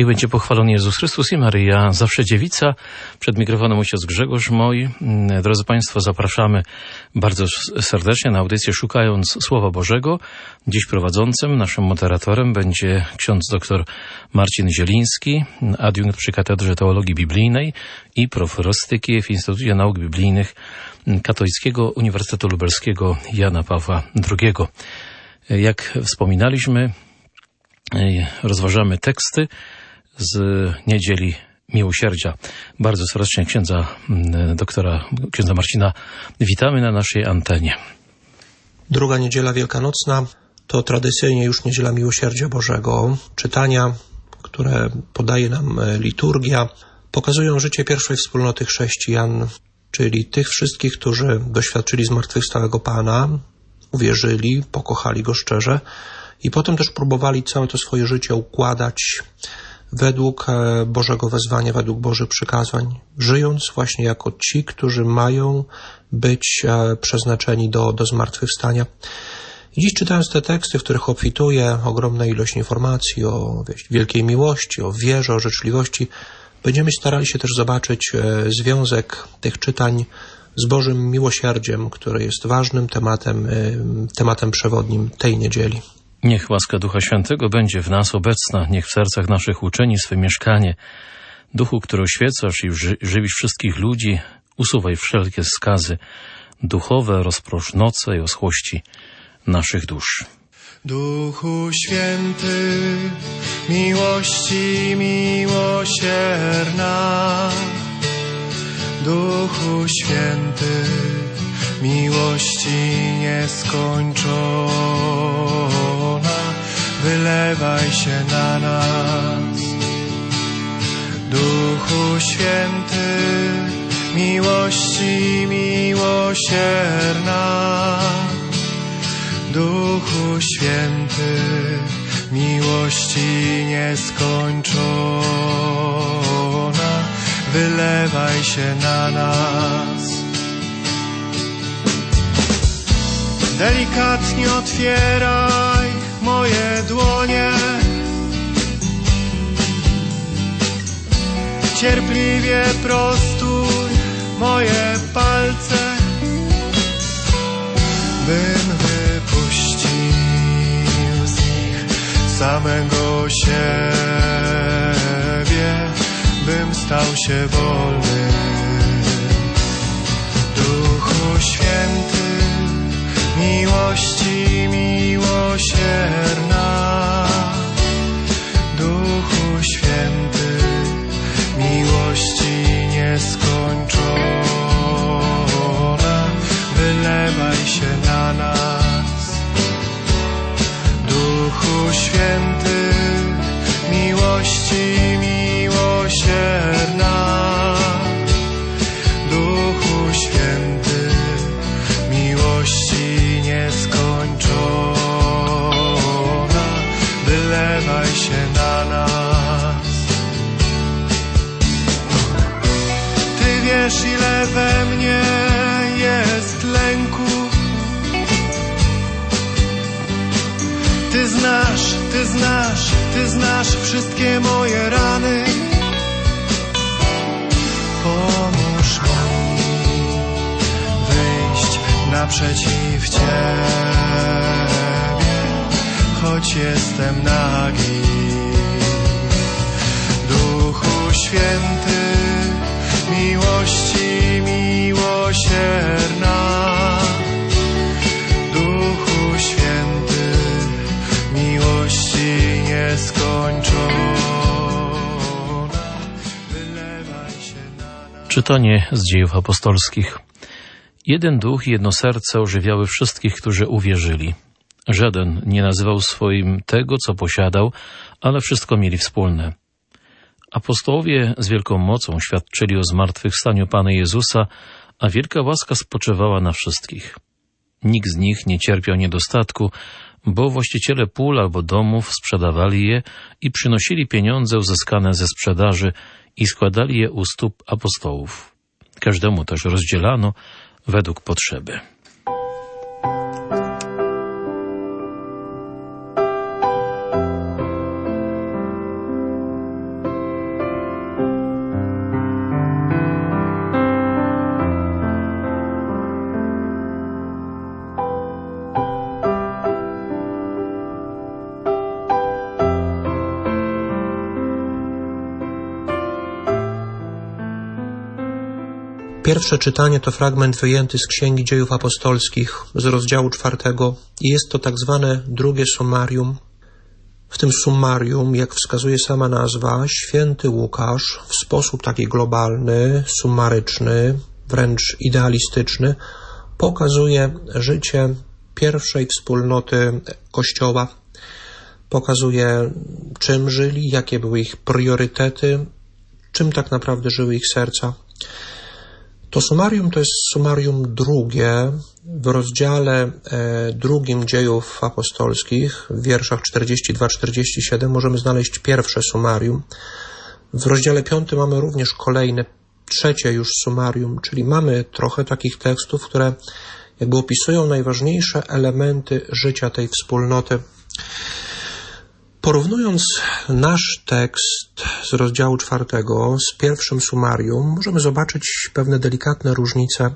Niech będzie pochwalony Jezus Chrystus i Maryja, zawsze dziewica. Przed mikrofonem ojciec Grzegorz Moj. Drodzy Państwo, zapraszamy bardzo serdecznie na audycję Szukając Słowa Bożego. Dziś prowadzącym, naszym moderatorem będzie ksiądz dr Marcin Zieliński, adiunkt przy Katedrze Teologii Biblijnej i proforostyki w Instytucie Nauk Biblijnych Katolickiego Uniwersytetu Lubelskiego Jana Pawła II. Jak wspominaliśmy, rozważamy teksty z niedzieli miłosierdzia. Bardzo serdecznie księdza doktora, księdza Marcina witamy na naszej antenie. Druga niedziela wielkanocna to tradycyjnie już niedziela miłosierdzia Bożego. Czytania, które podaje nam liturgia, pokazują życie pierwszej wspólnoty chrześcijan, czyli tych wszystkich, którzy doświadczyli zmartwychwstałego Pana, uwierzyli, pokochali Go szczerze i potem też próbowali całe to swoje życie układać według Bożego wezwania, według Bożych przykazań, żyjąc właśnie jako ci, którzy mają być przeznaczeni do, do zmartwychwstania. I dziś czytając te teksty, w których obfituje ogromna ilość informacji o wielkiej miłości, o wierze, o życzliwości, będziemy starali się też zobaczyć związek tych czytań z Bożym miłosierdziem, które jest ważnym tematem, tematem przewodnim tej niedzieli. Niech łaska Ducha Świętego będzie w nas obecna, niech w sercach naszych uczyni swe mieszkanie. Duchu, który oświecasz i żywisz wszystkich ludzi, usuwaj wszelkie skazy duchowe, rozprosz noce i oschłości naszych dusz. Duchu Święty, miłości miłosierna, Duchu Święty, miłości nieskończona, wylewaj się na nas. Duchu Święty, miłości miłosierna, Duchu Święty, miłości nieskończona, wylewaj się na nas. Delikatnie otwieraj moje dłonie. Cierpliwie prostuj moje palce, bym wypuścił z nich samego siebie, bym stał się wolny. Duchu Święty, miłości miłosierna, Duchu Święty, miłości nieskończona, wylewaj się na nas. Duchu Święty, wiesz, ile we mnie jest lęku. Ty znasz, ty znasz, ty znasz wszystkie moje rany. Pomóż mi wyjść naprzeciw Ciebie, choć jestem nagi. Duchu Święty, miłości miłosierna, Duchu Święty, miłości wylewaj się na. Czytanie z dziejów apostolskich. Jeden duch i jedno serce ożywiały wszystkich, którzy uwierzyli. Żaden nie nazywał swoim tego, co posiadał, ale wszystko mieli wspólne. Apostołowie z wielką mocą świadczyli o zmartwychwstaniu Pana Jezusa, a wielka łaska spoczywała na wszystkich. Nikt z nich nie cierpiał niedostatku, bo właściciele pól albo domów sprzedawali je i przynosili pieniądze uzyskane ze sprzedaży i składali je u stóp apostołów. Każdemu też rozdzielano według potrzeby. Pierwsze czytanie to fragment wyjęty z Księgi Dziejów Apostolskich z rozdziału czwartego i jest to tak zwane drugie summarium. W tym summarium, jak wskazuje sama nazwa, święty Łukasz w sposób taki globalny, sumaryczny, wręcz idealistyczny, pokazuje życie pierwszej wspólnoty Kościoła, pokazuje czym żyli, jakie były ich priorytety, czym tak naprawdę żyły ich serca. To sumarium to jest sumarium drugie w rozdziale e, drugim dziejów apostolskich, w wierszach 42-47 możemy znaleźć pierwsze sumarium. W rozdziale piątym mamy również kolejne, trzecie już sumarium, czyli mamy trochę takich tekstów, które jakby opisują najważniejsze elementy życia tej wspólnoty. Porównując nasz tekst z rozdziału czwartego z pierwszym sumarium, możemy zobaczyć pewne delikatne różnice.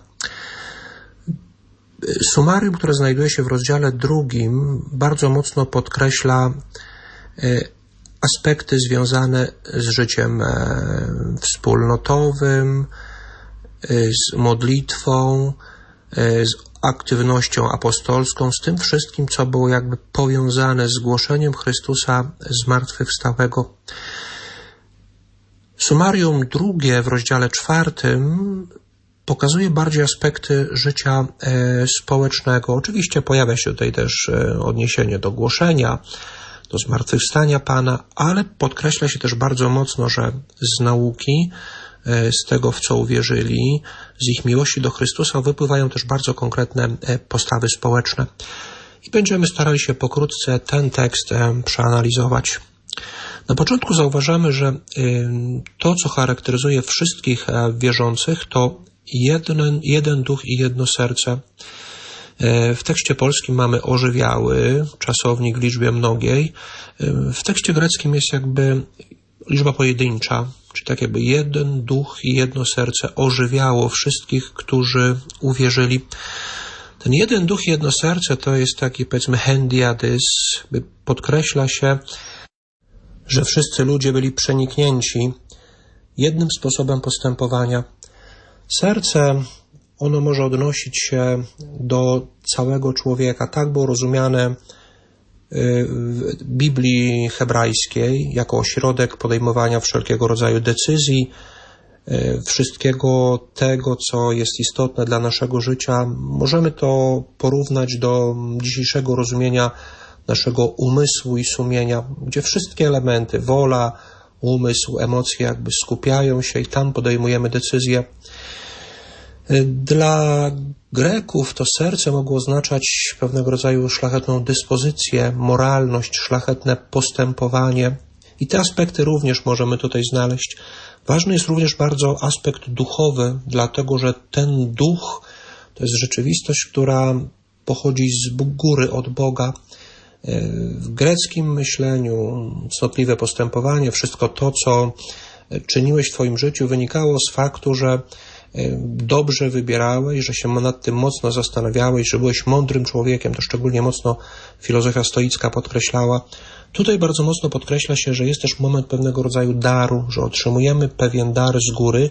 Sumarium, które znajduje się w rozdziale drugim, bardzo mocno podkreśla e, aspekty związane z życiem e, wspólnotowym, e, z modlitwą, z aktywnością apostolską, z tym wszystkim, co było jakby powiązane z głoszeniem Chrystusa zmartwychwstałego. Sumarium drugie w rozdziale czwartym pokazuje bardziej aspekty życia e, społecznego. Oczywiście pojawia się tutaj też e, odniesienie do głoszenia, do zmartwychwstania Pana, ale podkreśla się też bardzo mocno, że z nauki E, z tego, w co uwierzyli, z ich miłości do Chrystusa wypływają też bardzo konkretne e, postawy społeczne. I będziemy starali się pokrótce ten tekst e, przeanalizować. Na początku zauważamy, że to, co charakteryzuje wszystkich wierzących, to jeden, jeden duch i jedno serce. W tekście polskim mamy ożywiały, czasownik w liczbie mnogiej. W tekście greckim jest jakby liczba pojedyncza, czy tak jakby jeden duch i jedno serce ożywiało wszystkich, którzy uwierzyli. Ten jeden duch i jedno serce to jest taki, powiedzmy, hendiadys, podkreśla się, że wszyscy ludzie byli przeniknięci jednym sposobem postępowania. Serce, ono może odnosić się do całego człowieka. Tak było rozumiane Biblii hebrajskiej jako ośrodek podejmowania wszelkiego rodzaju decyzji, e, wszystkiego tego, co jest istotne dla naszego życia. Możemy to porównać do dzisiejszego rozumienia naszego umysłu i sumienia, gdzie wszystkie elementy, wola, umysł, emocje jakby skupiają się i tam podejmujemy decyzje. Dla Greków to serce mogło oznaczać pewnego rodzaju szlachetną dyspozycję, moralność, szlachetne postępowanie. I te aspekty również możemy tutaj znaleźć. Ważny jest również bardzo aspekt duchowy, dlatego że ten duch to jest rzeczywistość, która pochodzi z góry, od Boga. W greckim myśleniu cnotliwe postępowanie, wszystko to, co czyniłeś w Twoim życiu, wynikało z faktu, że dobrze wybierałeś, że się nad tym mocno zastanawiałeś, że byłeś mądrym człowiekiem, to szczególnie mocno filozofia stoicka podkreślała. Tutaj bardzo mocno podkreśla się, że jest też moment pewnego rodzaju daru, że otrzymujemy pewien dar z góry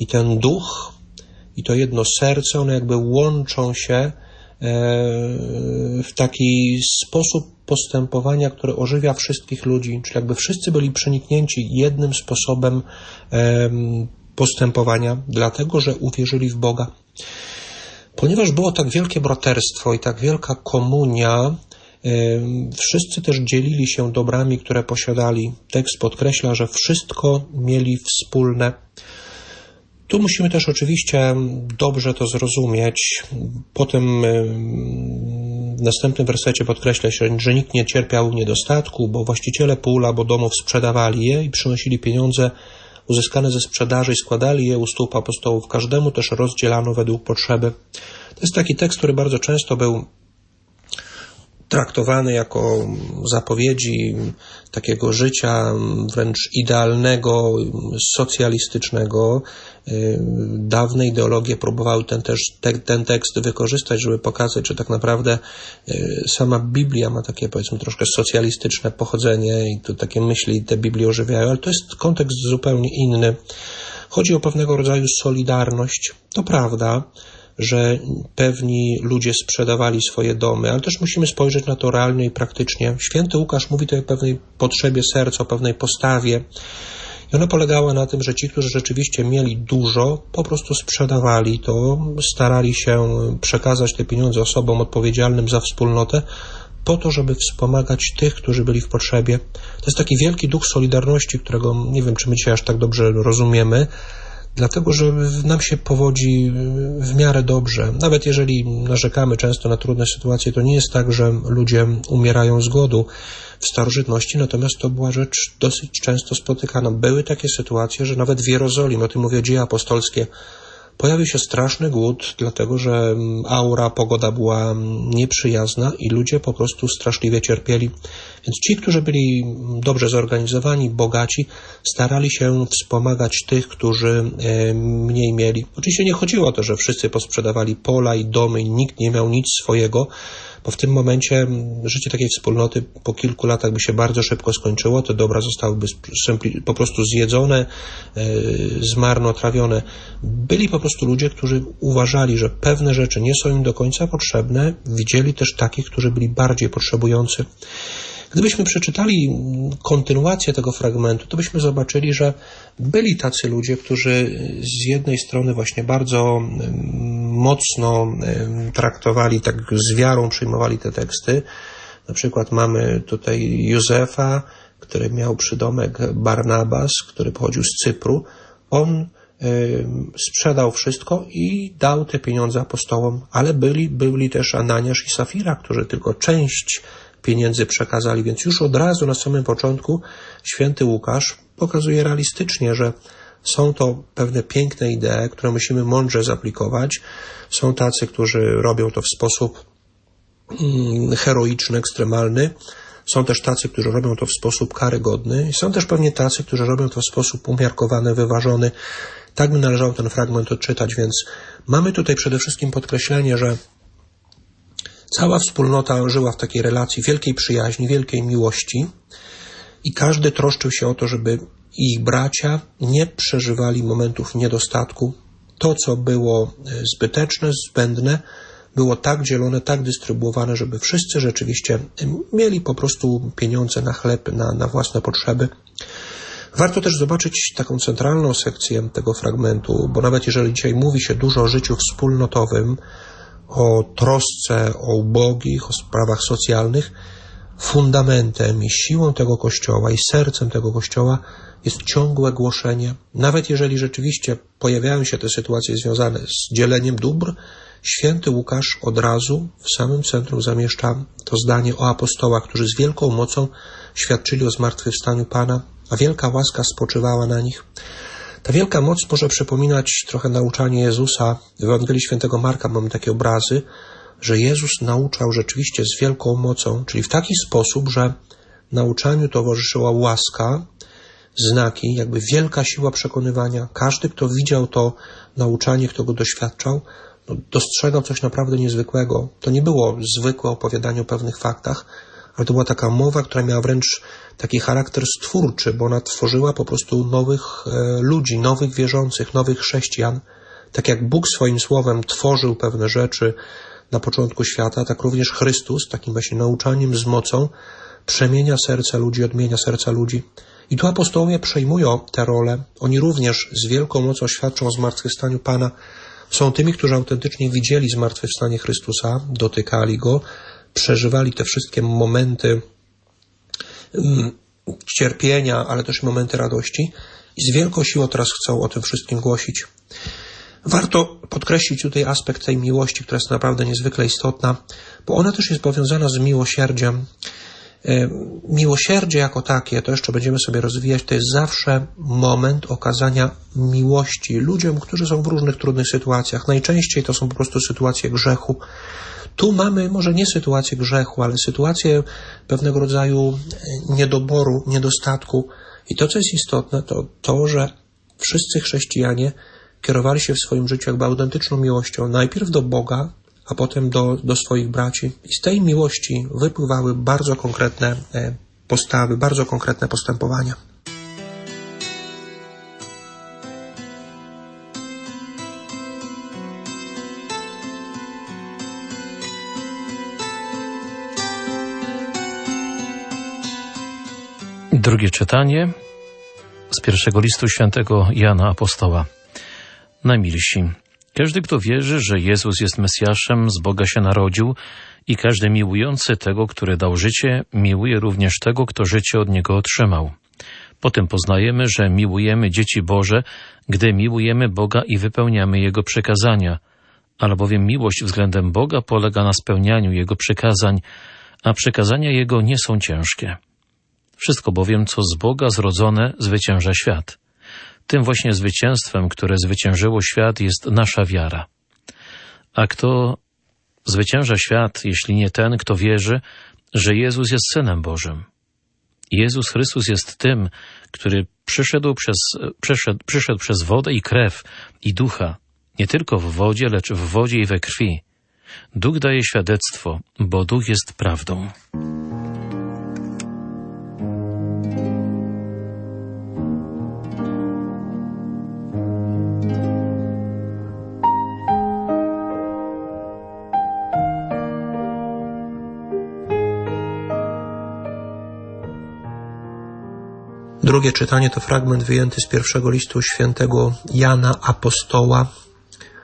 i ten duch i to jedno serce, one jakby łączą się e, w taki sposób postępowania, który ożywia wszystkich ludzi, czyli jakby wszyscy byli przeniknięci jednym sposobem postępowania, dlatego że uwierzyli w Boga. Ponieważ było tak wielkie braterstwo i tak wielka komunia, wszyscy też dzielili się dobrami, które posiadali. Tekst podkreśla, że wszystko mieli wspólne. Tu musimy też oczywiście dobrze to zrozumieć. Potem w następnym wersecie podkreśla się, że nikt nie cierpiał niedostatku, bo właściciele pól albo domów sprzedawali je i przynosili pieniądze uzyskane ze sprzedaży i składali je u stóp apostołów. Każdemu też rozdzielano według potrzeby. To jest taki tekst, który bardzo często był traktowany jako zapowiedzi takiego życia wręcz idealnego, socjalistycznego. Y, dawne ideologie próbowały ten, też, te, ten tekst wykorzystać, żeby pokazać, że tak naprawdę y, sama Biblia ma takie powiedzmy troszkę socjalistyczne pochodzenie i tu takie myśli te Biblii ożywiają, ale to jest kontekst zupełnie inny. Chodzi o pewnego rodzaju solidarność. To prawda, że pewni ludzie sprzedawali swoje domy, ale też musimy spojrzeć na to realnie i praktycznie. Święty Łukasz mówi tutaj o pewnej potrzebie serca, o pewnej postawie. I ona polegała na tym, że ci, którzy rzeczywiście mieli dużo, po prostu sprzedawali to, starali się przekazać te pieniądze osobom odpowiedzialnym za wspólnotę, po to, żeby wspomagać tych, którzy byli w potrzebie. To jest taki wielki duch solidarności, którego nie wiem, czy my dzisiaj aż tak dobrze rozumiemy, dlatego że nam się powodzi w miarę dobrze. Nawet jeżeli narzekamy często na trudne sytuacje, to nie jest tak, że ludzie umierają z głodu w starożytności, natomiast to była rzecz dosyć często spotykana. Były takie sytuacje, że nawet w Jerozolimie, o tym mówię dzieje apostolskie, pojawił się straszny głód, dlatego że mm, aura, pogoda była nieprzyjazna i ludzie po prostu straszliwie cierpieli. Więc ci, którzy byli mm, dobrze zorganizowani, bogaci, starali się wspomagać tych, którzy e, mniej mieli. Oczywiście nie chodziło o to, że wszyscy posprzedawali pola i domy i nikt nie miał nic swojego, bo w tym momencie życie takiej wspólnoty po kilku latach by się bardzo szybko skończyło, te dobra zostałyby po prostu zjedzone, e, zmarnotrawione. Byli po prostu ludzie, którzy uważali, że pewne rzeczy nie są im do końca potrzebne, widzieli też takich, którzy byli bardziej potrzebujący. Gdybyśmy przeczytali kontynuację tego fragmentu, to byśmy zobaczyli, że byli tacy ludzie, którzy z jednej strony właśnie bardzo mocno traktowali, tak z wiarą przyjmowali te teksty. Na przykład mamy tutaj Józefa, który miał przydomek Barnabas, który pochodził z Cypru. On sprzedał wszystko i dał te pieniądze apostołom, ale byli, byli też Ananiasz i Safira, którzy tylko część pieniędzy przekazali, więc już od razu na samym początku święty Łukasz pokazuje realistycznie, że są to pewne piękne idee, które musimy mądrze zaplikować. Są tacy, którzy robią to w sposób mm, heroiczny, ekstremalny. Są też tacy, którzy robią to w sposób karygodny. Są też pewnie tacy, którzy robią to w sposób umiarkowany, wyważony. Tak by należało ten fragment odczytać, więc mamy tutaj przede wszystkim podkreślenie, że Cała wspólnota żyła w takiej relacji wielkiej przyjaźni, wielkiej miłości i każdy troszczył się o to, żeby ich bracia nie przeżywali momentów niedostatku. To, co było e, zbyteczne, zbędne, było tak dzielone, tak dystrybuowane, żeby wszyscy rzeczywiście mieli po prostu pieniądze na chleb, na, na własne potrzeby. Warto też zobaczyć taką centralną sekcję tego fragmentu, bo nawet jeżeli dzisiaj mówi się dużo o życiu wspólnotowym, o trosce o ubogich, o sprawach socjalnych, fundamentem i siłą tego Kościoła i sercem tego Kościoła jest ciągłe głoszenie. Nawet jeżeli rzeczywiście pojawiają się te sytuacje związane z dzieleniem dóbr, święty Łukasz od razu w samym centrum zamieszcza to zdanie o apostołach, którzy z wielką mocą świadczyli o zmartwychwstaniu Pana, a wielka łaska spoczywała na nich. Ta wielka moc może przypominać trochę nauczanie Jezusa. W Ewangelii Świętego Marka mamy takie obrazy, że Jezus nauczał rzeczywiście z wielką mocą, czyli w taki sposób, że nauczaniu towarzyszyła łaska, znaki, jakby wielka siła przekonywania. Każdy, kto widział to nauczanie, kto go doświadczał, no, dostrzegał coś naprawdę niezwykłego. To nie było zwykłe opowiadanie o pewnych faktach, ale to była taka mowa, która miała wręcz taki charakter stwórczy, bo ona tworzyła po prostu nowych e, ludzi, nowych wierzących, nowych chrześcijan. Tak jak Bóg swoim słowem tworzył pewne rzeczy na początku świata, tak również Chrystus, takim właśnie nauczaniem z mocą, przemienia serca ludzi, odmienia serca ludzi. I tu apostołowie przejmują tę rolę. Oni również z wielką mocą świadczą o zmartwychwstaniu Pana. Są tymi, którzy autentycznie widzieli zmartwychwstanie Chrystusa, dotykali Go, przeżywali te wszystkie momenty cierpienia, ale też momenty radości i z wielką siłą teraz chcą o tym wszystkim głosić. Warto podkreślić tutaj aspekt tej miłości, która jest naprawdę niezwykle istotna, bo ona też jest powiązana z miłosierdziem. E, miłosierdzie jako takie, to jeszcze będziemy sobie rozwijać, to jest zawsze moment okazania miłości ludziom, którzy są w różnych trudnych sytuacjach. Najczęściej to są po prostu sytuacje grzechu. Tu mamy może nie sytuację grzechu, ale sytuację pewnego rodzaju e, niedoboru, niedostatku. I to, co jest istotne, to to, że wszyscy chrześcijanie kierowali się w swoim życiu jakby autentyczną miłością, najpierw do Boga, a potem do, do swoich braci. I z tej miłości wypływały bardzo konkretne e, postawy, bardzo konkretne postępowania. Drugie czytanie z pierwszego listu świętego Jana Apostoła. Najmilsi, każdy, kto wierzy, że Jezus jest Mesjaszem, z Boga się narodził i każdy miłujący tego, który dał życie, miłuje również tego, kto życie od Niego otrzymał. Potem poznajemy, że miłujemy dzieci Boże, gdy miłujemy Boga i wypełniamy Jego przekazania, albowiem miłość względem Boga polega na spełnianiu Jego przekazań, a przekazania Jego nie są ciężkie. Wszystko bowiem, co z Boga zrodzone, zwycięża świat. Tym właśnie zwycięstwem, które zwyciężyło świat, jest nasza wiara. A kto zwycięża świat, jeśli nie ten, kto wierzy, że Jezus jest Synem Bożym? Jezus Chrystus jest tym, który przyszedł przez, przyszedł, przyszedł przez wodę i krew i ducha, nie tylko w wodzie, lecz w wodzie i we krwi. Duch daje świadectwo, bo duch jest prawdą. Drugie czytanie to fragment wyjęty z pierwszego listu świętego Jana Apostoła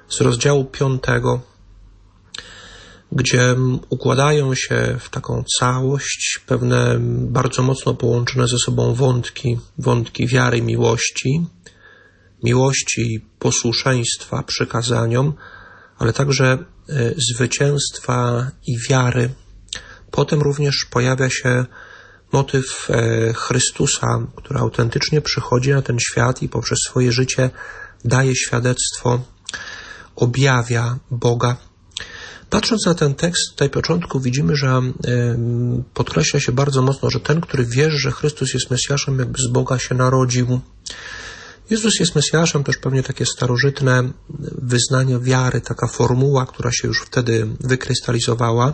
z rozdziału piątego, gdzie układają się w taką całość pewne bardzo mocno połączone ze sobą wątki, wątki wiary, miłości, miłości, posłuszeństwa przykazaniom, ale także e, zwycięstwa i wiary. Potem również pojawia się motyw e, Chrystusa, który autentycznie przychodzi na ten świat i poprzez swoje życie daje świadectwo, objawia Boga. Patrząc na ten tekst, tutaj początku widzimy, że e, podkreśla się bardzo mocno, że ten, który wierzy, że Chrystus jest Mesjaszem, jakby z Boga się narodził. Jezus jest Mesjaszem, też pewnie takie starożytne wyznanie wiary, taka formuła, która się już wtedy wykrystalizowała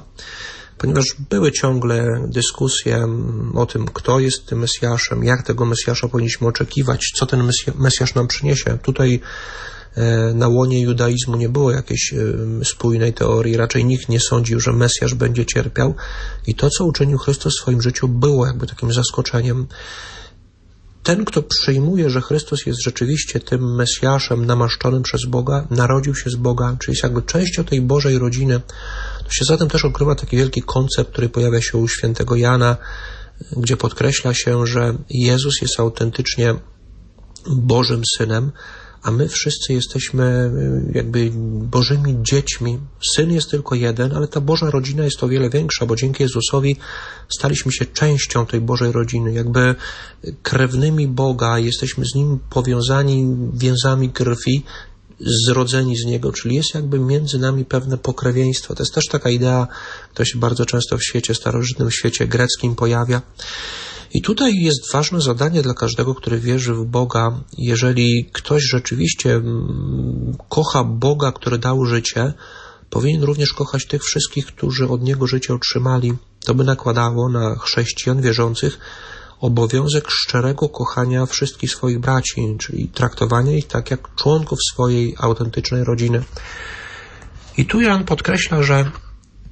ponieważ były ciągle dyskusje o tym, kto jest tym Mesjaszem, jak tego Mesjasza powinniśmy oczekiwać, co ten Mesjasz nam przyniesie. Tutaj e, na łonie judaizmu nie było jakiejś e, spójnej teorii, raczej nikt nie sądził, że Mesjasz będzie cierpiał i to, co uczynił Chrystus w swoim życiu, było jakby takim zaskoczeniem. Ten, kto przyjmuje, że Chrystus jest rzeczywiście tym Mesjaszem namaszczonym przez Boga, narodził się z Boga, czyli jest jakby częścią tej Bożej rodziny, to się zatem też odkrywa taki wielki koncept, który pojawia się u świętego Jana, gdzie podkreśla się, że Jezus jest autentycznie Bożym Synem, a my wszyscy jesteśmy y, jakby Bożymi dziećmi. Syn jest tylko jeden, ale ta Boża rodzina jest o wiele większa, bo dzięki Jezusowi staliśmy się częścią tej Bożej rodziny, jakby krewnymi Boga, jesteśmy z Nim powiązani więzami krwi, zrodzeni z Niego, czyli jest jakby między nami pewne pokrewieństwo. To jest też taka idea, która się bardzo często w świecie starożytnym, w świecie greckim pojawia. I tutaj jest ważne zadanie dla każdego, który wierzy w Boga. Jeżeli ktoś rzeczywiście mm, kocha Boga, który dał życie, powinien również kochać tych wszystkich, którzy od Niego życie otrzymali. To by nakładało na chrześcijan wierzących obowiązek szczerego kochania wszystkich swoich braci, czyli traktowania ich tak jak członków swojej autentycznej rodziny. I tu Jan podkreśla, że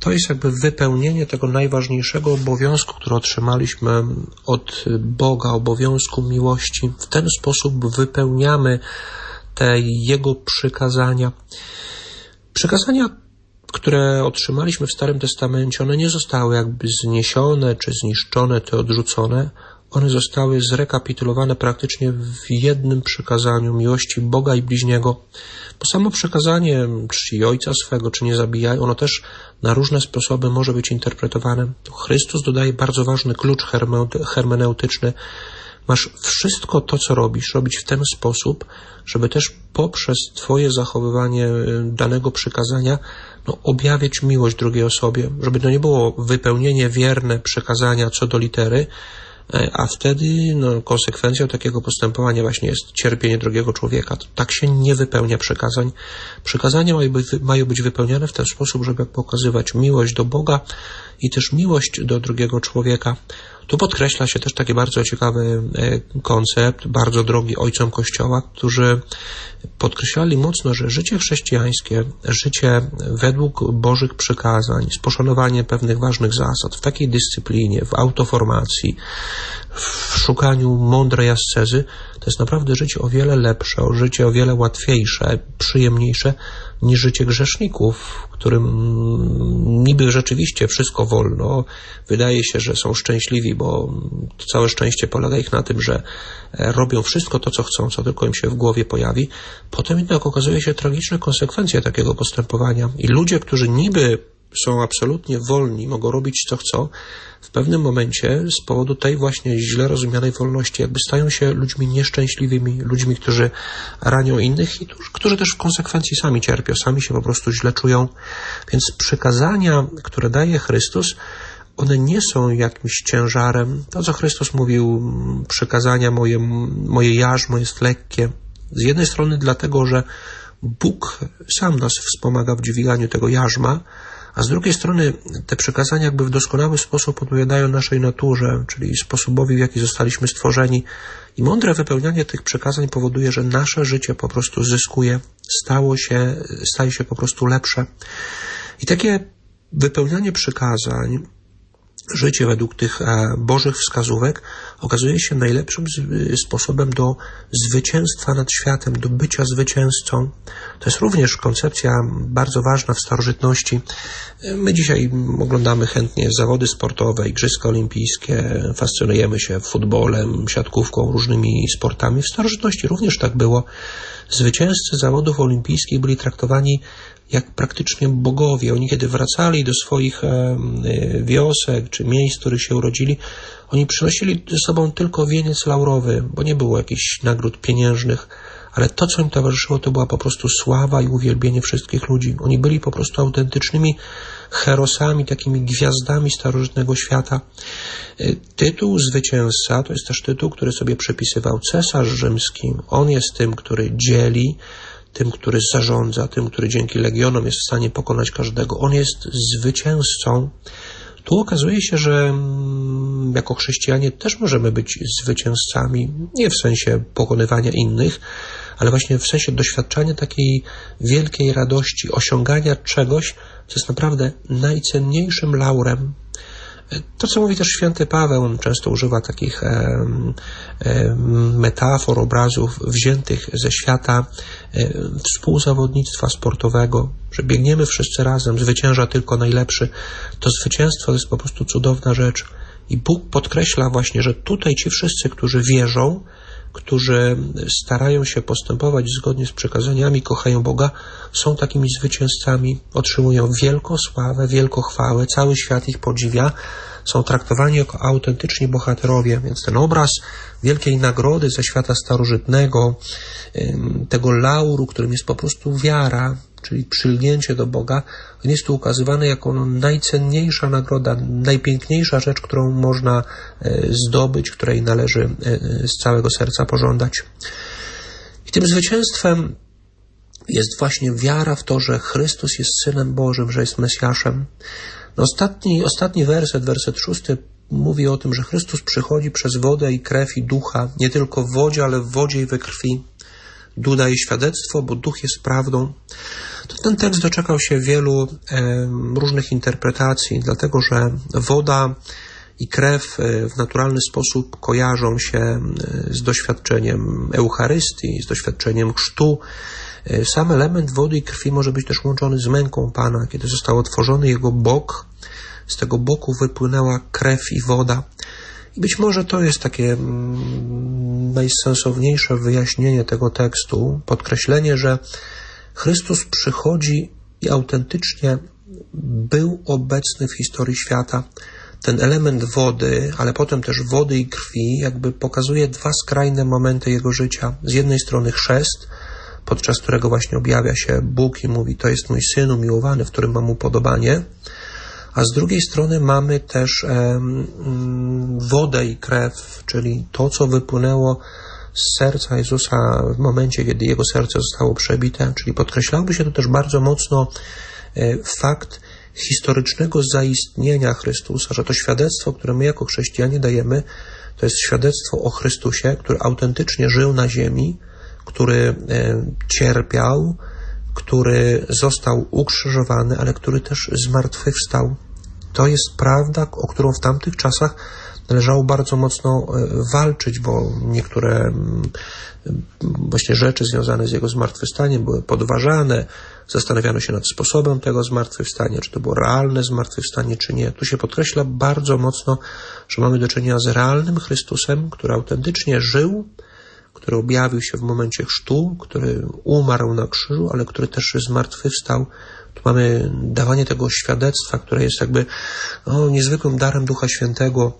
to jest jakby wypełnienie tego najważniejszego obowiązku, który otrzymaliśmy od Boga, obowiązku miłości. W ten sposób wypełniamy te Jego przykazania. Przykazania, które otrzymaliśmy w Starym Testamencie, one nie zostały jakby zniesione czy zniszczone, te odrzucone. One zostały zrekapitulowane praktycznie w jednym przykazaniu miłości Boga i bliźniego. Bo samo przekazanie czci ojca swego, czy nie zabijaj, ono też na różne sposoby może być interpretowane. Chrystus dodaje bardzo ważny klucz hermeneutyczny. Masz wszystko to, co robisz, robić w ten sposób, żeby też poprzez Twoje zachowywanie y, danego przykazania no, objawiać miłość drugiej osobie, żeby to nie było wypełnienie wierne przekazania co do litery, a wtedy no, konsekwencją takiego postępowania właśnie jest cierpienie drugiego człowieka. Tak się nie wypełnia przekazań. Przekazania mają być, mają być wypełniane w ten sposób, żeby pokazywać miłość do Boga i też miłość do drugiego człowieka. Tu podkreśla się też taki bardzo ciekawy e, koncept, bardzo drogi ojcom Kościoła, którzy podkreślali mocno, że życie chrześcijańskie, życie według Bożych przykazań, z poszanowaniem pewnych ważnych zasad, w takiej dyscyplinie, w autoformacji, w szukaniu mądrej ascezy, to jest naprawdę życie o wiele lepsze, życie o wiele łatwiejsze, przyjemniejsze niż życie grzeszników, którym niby rzeczywiście wszystko wolno. Wydaje się, że są szczęśliwi, bo całe szczęście polega ich na tym, że robią wszystko to, co chcą, co tylko im się w głowie pojawi. Potem jednak okazuje się tragiczne konsekwencje takiego postępowania. I ludzie, którzy niby są absolutnie wolni, mogą robić co chcą, w pewnym momencie z powodu tej właśnie źle rozumianej wolności jakby stają się ludźmi nieszczęśliwymi, ludźmi, którzy ranią innych i którzy też w konsekwencji sami cierpią, sami się po prostu źle czują. Więc przykazania, które daje Chrystus, one nie są jakimś ciężarem. To, co Chrystus mówił, przykazania moje, moje jarzmo jest lekkie. Z jednej strony dlatego, że Bóg sam nas wspomaga w dźwiganiu tego jarzma, a z drugiej strony te przekazania jakby w doskonały sposób odpowiadają naszej naturze, czyli sposobowi, w jaki zostaliśmy stworzeni. I mądre wypełnianie tych przekazań powoduje, że nasze życie po prostu zyskuje, stało się, staje się po prostu lepsze. I takie wypełnianie przykazań życie według tych e, Bożych wskazówek okazuje się najlepszym sposobem do zwycięstwa nad światem, do bycia zwycięzcą. To jest również koncepcja bardzo ważna w starożytności. My dzisiaj oglądamy chętnie zawody sportowe, igrzyska olimpijskie, fascynujemy się futbolem, siatkówką, różnymi sportami. W starożytności również tak było. Zwycięzcy zawodów olimpijskich byli traktowani jak praktycznie bogowie. Oni kiedy wracali do swoich e, wiosek czy miejsc, w których się urodzili, oni przynosili ze sobą tylko wieniec laurowy, bo nie było jakichś nagród pieniężnych, ale to, co im towarzyszyło, to była po prostu sława i uwielbienie wszystkich ludzi. Oni byli po prostu autentycznymi herosami, takimi gwiazdami starożytnego świata. E, tytuł zwycięzca to jest też tytuł, który sobie przypisywał cesarz rzymski. On jest tym, który dzieli, tym, który zarządza, tym, który dzięki legionom jest w stanie pokonać każdego. On jest zwycięzcą. Tu okazuje się, że mm, jako chrześcijanie też możemy być zwycięzcami, nie w sensie pokonywania innych, ale właśnie w sensie doświadczania takiej wielkiej radości, osiągania czegoś, co jest naprawdę najcenniejszym laurem, to, co mówi też święty Paweł, on często używa takich metafor, obrazów wziętych ze świata e, współzawodnictwa sportowego, że biegniemy wszyscy razem, zwycięża tylko najlepszy. To zwycięstwo to jest po prostu cudowna rzecz. I Bóg podkreśla właśnie, że tutaj ci wszyscy, którzy wierzą, którzy starają się postępować zgodnie z przekazaniami, kochają Boga, są takimi zwycięzcami, otrzymują wielką sławę, wielką chwałę, cały świat ich podziwia, są traktowani jako autentyczni bohaterowie, więc ten obraz wielkiej nagrody ze świata starożytnego, tego lauru, którym jest po prostu wiara, czyli przylgnięcie do Boga, jest tu ukazywany jako najcenniejsza nagroda, najpiękniejsza rzecz, którą można e, zdobyć, której należy e, z całego serca pożądać. I tym zwycięstwem jest właśnie wiara w to, że Chrystus jest Synem Bożym, że jest Mesjaszem. No ostatni, ostatni werset, werset szósty, mówi o tym, że Chrystus przychodzi przez wodę i krew i ducha, nie tylko w wodzie, ale w wodzie i we krwi. Duch daje świadectwo, bo duch jest prawdą. To ten tekst doczekał się wielu e, różnych interpretacji, dlatego że woda i krew e, w naturalny sposób kojarzą się e, z doświadczeniem Eucharystii, z doświadczeniem chrztu. E, sam element wody i krwi może być też łączony z męką Pana. Kiedy został otworzony jego bok, z tego boku wypłynęła krew i woda. Być może to jest takie mm, najsensowniejsze wyjaśnienie tego tekstu, podkreślenie, że Chrystus przychodzi i autentycznie był obecny w historii świata. Ten element wody, ale potem też wody i krwi, jakby pokazuje dwa skrajne momenty jego życia. Z jednej strony chrzest, podczas którego właśnie objawia się Bóg i mówi: To jest mój syn umiłowany, w którym mam upodobanie a z drugiej strony mamy też mm, wodę i krew, czyli to, co wypłynęło z serca Jezusa w momencie, kiedy jego serce zostało przebite, czyli podkreślałby się tu też bardzo mocno e, fakt historycznego zaistnienia Chrystusa, że to świadectwo, które my jako chrześcijanie dajemy, to jest świadectwo o Chrystusie, który autentycznie żył na ziemi, który e, cierpiał, który został ukrzyżowany, ale który też zmartwychwstał. To jest prawda, o którą w tamtych czasach należało bardzo mocno walczyć, bo niektóre mm, właśnie rzeczy związane z jego zmartwychwstaniem były podważane, zastanawiano się nad sposobem tego zmartwychwstania, czy to było realne zmartwychwstanie, czy nie. Tu się podkreśla bardzo mocno, że mamy do czynienia z realnym Chrystusem, który autentycznie żył, który objawił się w momencie chrztu, który umarł na krzyżu, ale który też zmartwychwstał. Tu mamy dawanie tego świadectwa, które jest jakby no, niezwykłym darem Ducha Świętego,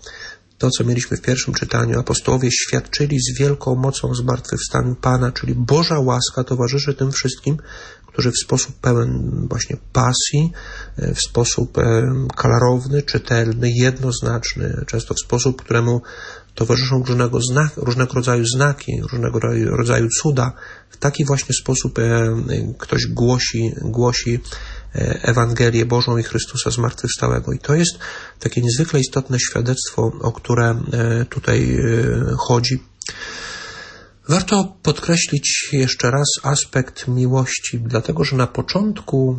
to, co mieliśmy w pierwszym czytaniu, apostołowie świadczyli z wielką mocą zmartwychwstaniu Pana, czyli Boża łaska towarzyszy tym wszystkim, którzy w sposób pełen właśnie pasji, e, w sposób e, klarowny, czytelny, jednoznaczny, często w sposób, któremu towarzyszą różnego, znak, różnego rodzaju znaki, różnego rodzaju cuda. W taki właśnie sposób e, ktoś głosi, głosi Ewangelię Bożą i Chrystusa zmartwychwstałego. I to jest takie niezwykle istotne świadectwo, o które tutaj chodzi. Warto podkreślić jeszcze raz aspekt miłości, dlatego że na początku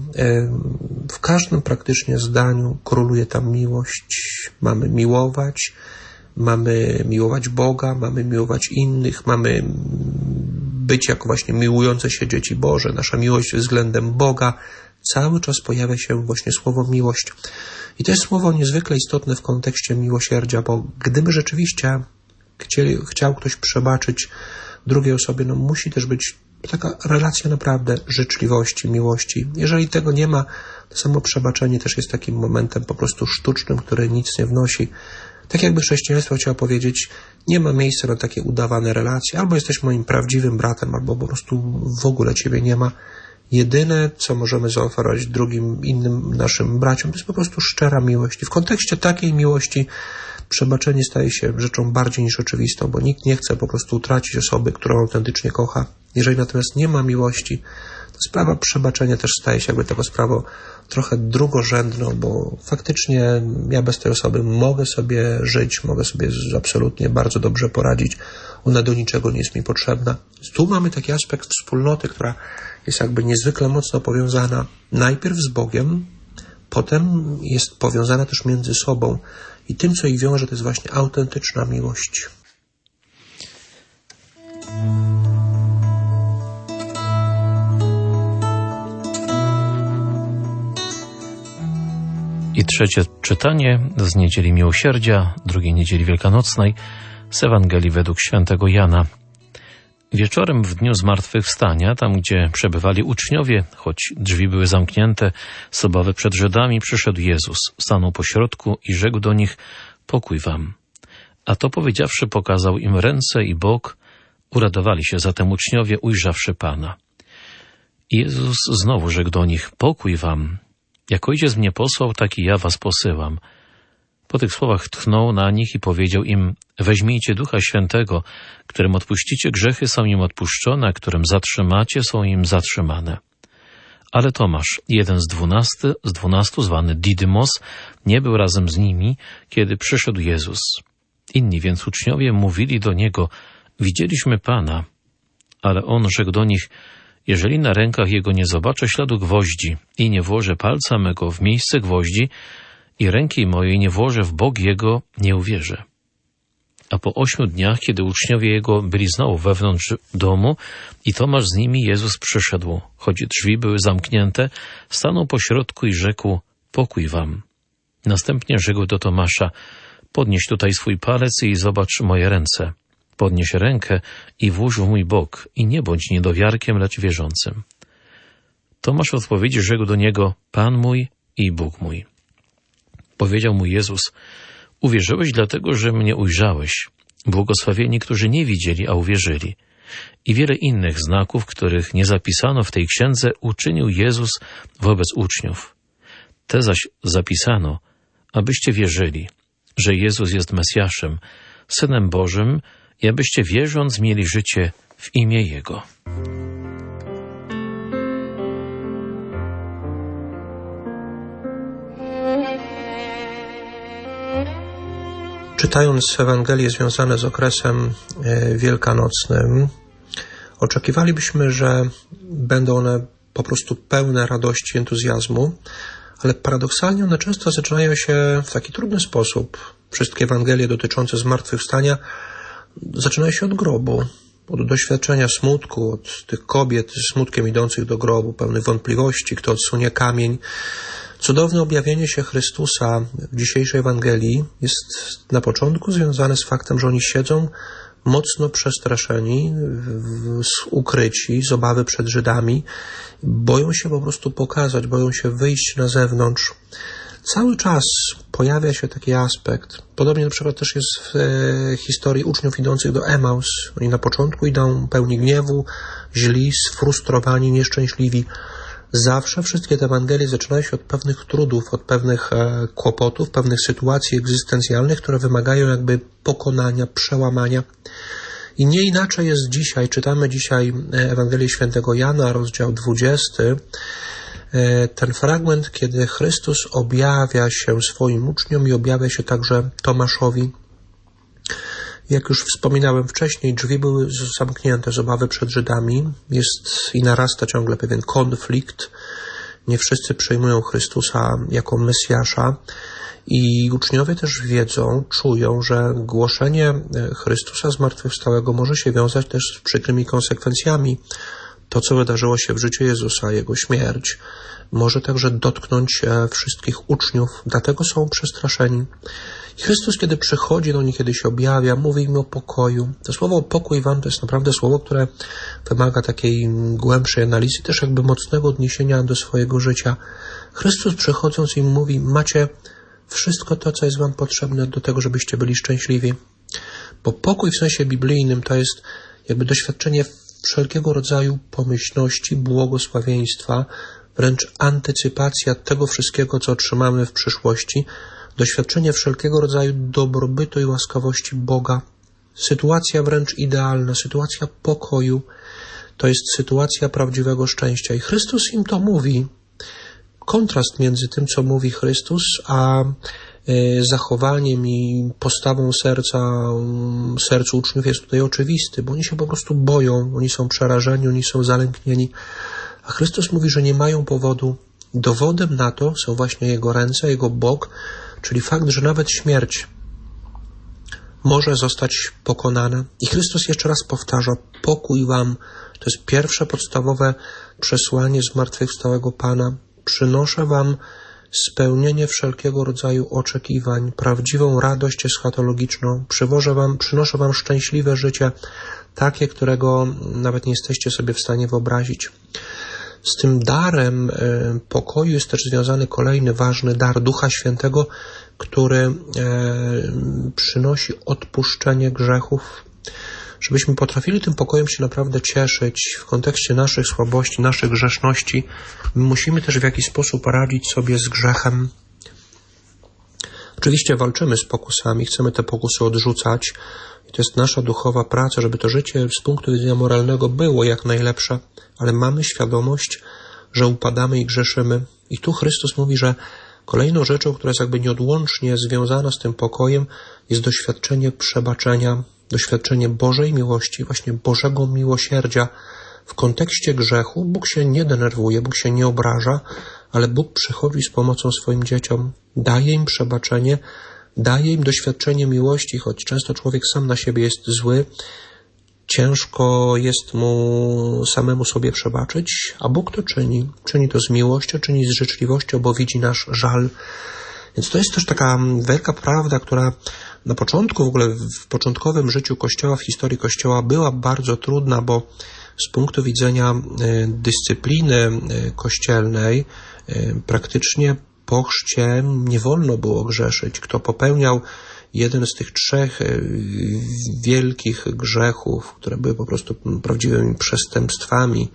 w każdym praktycznie zdaniu króluje tam miłość. Mamy miłować, mamy miłować Boga, mamy miłować innych, mamy być jako właśnie miłujące się dzieci Boże. Nasza miłość względem Boga cały czas pojawia się właśnie słowo miłość. I to jest słowo niezwykle istotne w kontekście miłosierdzia, bo gdyby rzeczywiście chcieli, chciał ktoś przebaczyć drugiej osobie, no musi też być taka relacja naprawdę życzliwości, miłości. Jeżeli tego nie ma, to samo przebaczenie też jest takim momentem po prostu sztucznym, który nic nie wnosi. Tak jakby chrześcijaństwo chciało powiedzieć, nie ma miejsca na takie udawane relacje, albo jesteś moim prawdziwym bratem, albo po prostu w ogóle ciebie nie ma. Jedyne, co możemy zaoferować drugim, innym naszym braciom, to jest po prostu szczera miłość. I w kontekście takiej miłości przebaczenie staje się rzeczą bardziej niż oczywistą, bo nikt nie chce po prostu utracić osoby, którą autentycznie kocha. Jeżeli natomiast nie ma miłości, sprawa przebaczenia też staje się jakby tego sprawą trochę drugorzędną, bo faktycznie ja bez tej osoby mogę sobie żyć, mogę sobie absolutnie bardzo dobrze poradzić. Ona do niczego nie jest mi potrzebna. Tu mamy taki aspekt wspólnoty, która jest jakby niezwykle mocno powiązana najpierw z Bogiem, potem jest powiązana też między sobą. I tym, co ich wiąże, to jest właśnie autentyczna miłość. I trzecie czytanie z niedzieli miłosierdzia, drugiej niedzieli wielkanocnej z Ewangelii według świętego Jana. Wieczorem w dniu zmartwychwstania, tam gdzie przebywali uczniowie, choć drzwi były zamknięte, sobowe przed Żydami, przyszedł Jezus, stanął pośrodku i rzekł do nich, pokój wam. A to powiedziawszy pokazał im ręce i bok, uradowali się zatem uczniowie, ujrzawszy Pana. Jezus znowu rzekł do nich, pokój wam. Jak ojciec mnie posłał, tak i ja was posyłam. Po tych słowach tchnął na nich i powiedział im, weźmijcie Ducha Świętego, którym odpuścicie grzechy, są im odpuszczone, a którym zatrzymacie, są im zatrzymane. Ale Tomasz, jeden z dwunasty, z dwunastu zwany Didymos, nie był razem z nimi, kiedy przyszedł Jezus. Inni więc uczniowie mówili do niego, widzieliśmy Pana. Ale on rzekł do nich, jeżeli na rękach jego nie zobaczę śladu gwoździ i nie włożę palca mego w miejsce gwoździ, i ręki mojej nie włożę w bok Jego, nie uwierzę. A po ośmiu dniach, kiedy uczniowie Jego byli znowu wewnątrz domu i Tomasz z nimi, Jezus przyszedł, choć drzwi były zamknięte, stanął po środku i rzekł, pokój wam. Następnie rzekł do Tomasza, podnieś tutaj swój palec i zobacz moje ręce. Podnieś rękę i włóż w mój bok i nie bądź niedowiarkiem, lecz wierzącym. Tomasz odpowiedzi rzekł do niego, Pan mój i Bóg mój. Powiedział mu Jezus, uwierzyłeś dlatego, że mnie ujrzałeś. Błogosławieni, którzy nie widzieli, a uwierzyli. I wiele innych znaków, których nie zapisano w tej księdze, uczynił Jezus wobec uczniów. Te zaś zapisano, abyście wierzyli, że Jezus jest Mesjaszem, Synem Bożym i abyście wierząc mieli życie w imię Jego. Czytając Ewangelie związane z okresem e, wielkanocnym, oczekiwalibyśmy, że będą one po prostu pełne radości, entuzjazmu, ale paradoksalnie one często zaczynają się w taki trudny sposób. Wszystkie Ewangelie dotyczące zmartwychwstania zaczynają się od grobu, od doświadczenia smutku, od tych kobiet z smutkiem idących do grobu, pełnych wątpliwości, kto odsunie kamień. Cudowne objawienie się Chrystusa w dzisiejszej Ewangelii jest na początku związane z faktem, że oni siedzą mocno przestraszeni, ukryci z obawy przed Żydami, boją się po prostu pokazać, boją się wyjść na zewnątrz. Cały czas pojawia się taki aspekt. Podobnie na przykład też jest w e, historii uczniów idących do Emaus. Oni na początku idą pełni gniewu, źli, sfrustrowani, nieszczęśliwi. Zawsze wszystkie te Ewangelie zaczynają się od pewnych trudów, od pewnych e, kłopotów, pewnych sytuacji egzystencjalnych, które wymagają jakby pokonania, przełamania. I nie inaczej jest dzisiaj. Czytamy dzisiaj e, Ewangelię Świętego Jana, rozdział 20. E, ten fragment, kiedy Chrystus objawia się swoim uczniom i objawia się także Tomaszowi. Jak już wspominałem wcześniej, drzwi były zamknięte z obawy przed Żydami. Jest i narasta ciągle pewien konflikt. Nie wszyscy przyjmują Chrystusa jako Mesjasza. I uczniowie też wiedzą, czują, że głoszenie Chrystusa zmartwychwstałego może się wiązać też z przykrymi konsekwencjami. To, co wydarzyło się w życiu Jezusa, Jego śmierć, może także dotknąć e, wszystkich uczniów, dlatego są przestraszeni. I Chrystus, kiedy przychodzi do nich, kiedy się objawia, mówi im o pokoju. To słowo pokój wam to jest naprawdę słowo, które wymaga takiej głębszej analizy, też jakby mocnego odniesienia do swojego życia. Chrystus przychodząc im mówi, macie wszystko to, co jest wam potrzebne do tego, żebyście byli szczęśliwi. Bo pokój w sensie biblijnym to jest jakby doświadczenie wszelkiego rodzaju pomyślności, błogosławieństwa, wręcz antycypacja tego wszystkiego, co otrzymamy w przyszłości, doświadczenie wszelkiego rodzaju dobrobytu i łaskawości Boga, sytuacja wręcz idealna, sytuacja pokoju, to jest sytuacja prawdziwego szczęścia. I Chrystus im to mówi. Kontrast między tym, co mówi Chrystus, a zachowaniem i postawą serca, sercu uczniów jest tutaj oczywisty, bo oni się po prostu boją, oni są przerażeni, oni są zalęknieni. A Chrystus mówi, że nie mają powodu. Dowodem na to są właśnie Jego ręce, Jego bok, czyli fakt, że nawet śmierć może zostać pokonana. I Chrystus jeszcze raz powtarza: pokój wam. To jest pierwsze podstawowe przesłanie zmartwychwstałego Pana. Przynoszę wam spełnienie wszelkiego rodzaju oczekiwań, prawdziwą radość eschatologiczną. Przywożę wam, przynoszę wam szczęśliwe życie, takie, którego nawet nie jesteście sobie w stanie wyobrazić. Z tym darem e, pokoju jest też związany kolejny ważny dar Ducha Świętego, który e, przynosi odpuszczenie grzechów. Żebyśmy potrafili tym pokojem się naprawdę cieszyć w kontekście naszych słabości, naszych grzeszności, musimy też w jakiś sposób radzić sobie z grzechem. Oczywiście walczymy z pokusami, chcemy te pokusy odrzucać, to jest nasza duchowa praca, żeby to życie z punktu widzenia moralnego było jak najlepsze, ale mamy świadomość, że upadamy i grzeszymy. I tu Chrystus mówi, że kolejną rzeczą, która jest jakby nieodłącznie związana z tym pokojem, jest doświadczenie przebaczenia, doświadczenie Bożej miłości, właśnie Bożego miłosierdzia. W kontekście grzechu Bóg się nie denerwuje, Bóg się nie obraża, ale Bóg przychodzi z pomocą swoim dzieciom, daje im przebaczenie, daje im doświadczenie miłości, choć często człowiek sam na siebie jest zły, ciężko jest mu samemu sobie przebaczyć, a Bóg to czyni. Czyni to z miłością, czyni z życzliwością, bo widzi nasz żal. Więc to jest też taka wielka prawda, która na początku, w ogóle w początkowym życiu Kościoła, w historii Kościoła była bardzo trudna, bo z punktu widzenia e, dyscypliny e, kościelnej e, praktycznie po chrzcie nie wolno było grzeszyć. Kto popełniał jeden z tych trzech e, wielkich grzechów, które były po prostu prawdziwymi przestępstwami,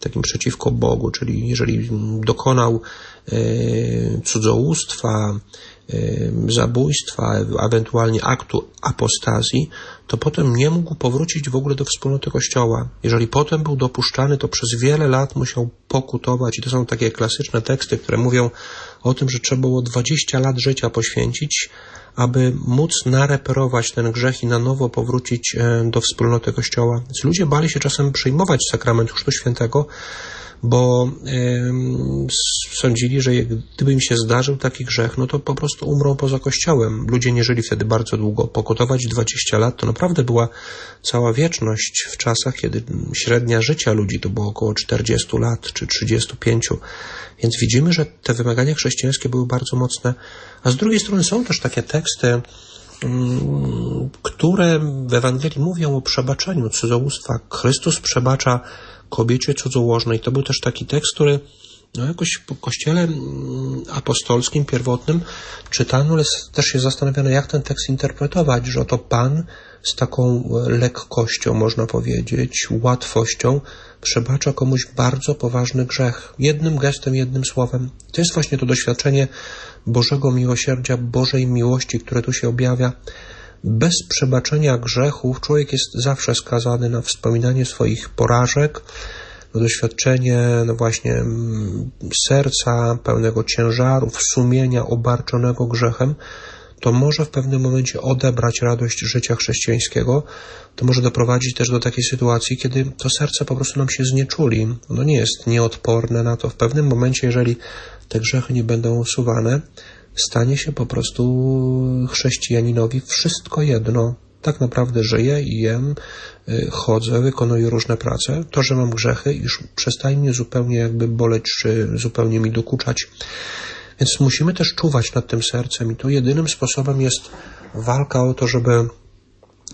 takim przeciwko Bogu, czyli jeżeli dokonał e, cudzołóstwa, e, zabójstwa, ewentualnie aktu apostazji, to potem nie mógł powrócić w ogóle do wspólnoty Kościoła. Jeżeli potem był dopuszczany, to przez wiele lat musiał pokutować. I to są takie klasyczne teksty, które mówią o tym, że trzeba było 20 lat życia poświęcić, aby móc nareperować ten grzech i na nowo powrócić e, do wspólnoty Kościoła. Więc ludzie bali się czasem przyjmować sakrament Chrztu Świętego, bo sądzili, że gdyby im się zdarzył taki grzech, no to po prostu umrą poza kościołem. Ludzie nie żyli wtedy bardzo długo. Pokutować 20 lat to naprawdę była cała wieczność w czasach, kiedy średnia życia ludzi to było około 40 lat czy 35. Więc widzimy, że te wymagania chrześcijańskie były bardzo mocne. A z drugiej strony są też takie teksty, mm, które w Ewangelii mówią o przebaczeniu cudzołóstwa. Chrystus przebacza kobiecie cudzołożnej. To był też taki tekst, który no jakoś po kościele mm, apostolskim, pierwotnym czytano, ale też się zastanawiano, jak ten tekst interpretować, że oto Pan z taką lekkością, można powiedzieć, łatwością przebacza komuś bardzo poważny grzech. Jednym gestem, jednym słowem. To jest właśnie to doświadczenie Bożego miłosierdzia, Bożej miłości, które tu się objawia. Bez przebaczenia grzechów człowiek jest zawsze skazany na wspominanie swoich porażek, na doświadczenie no właśnie mm, serca pełnego ciężarów, sumienia obarczonego grzechem, to może w pewnym momencie odebrać radość życia chrześcijańskiego, to może doprowadzić też do takiej sytuacji, kiedy to serce po prostu nam się znieczuli. Ono nie jest nieodporne na to. W pewnym momencie, jeżeli te grzechy nie będą usuwane, stanie się po prostu chrześcijaninowi wszystko jedno. Tak naprawdę żyję i jem, y, chodzę, wykonuję różne prace. To, że mam grzechy, już przestaje mnie zupełnie jakby boleć, czy zupełnie mi dokuczać. Więc musimy też czuwać nad tym sercem i tu jedynym sposobem jest walka o to, żeby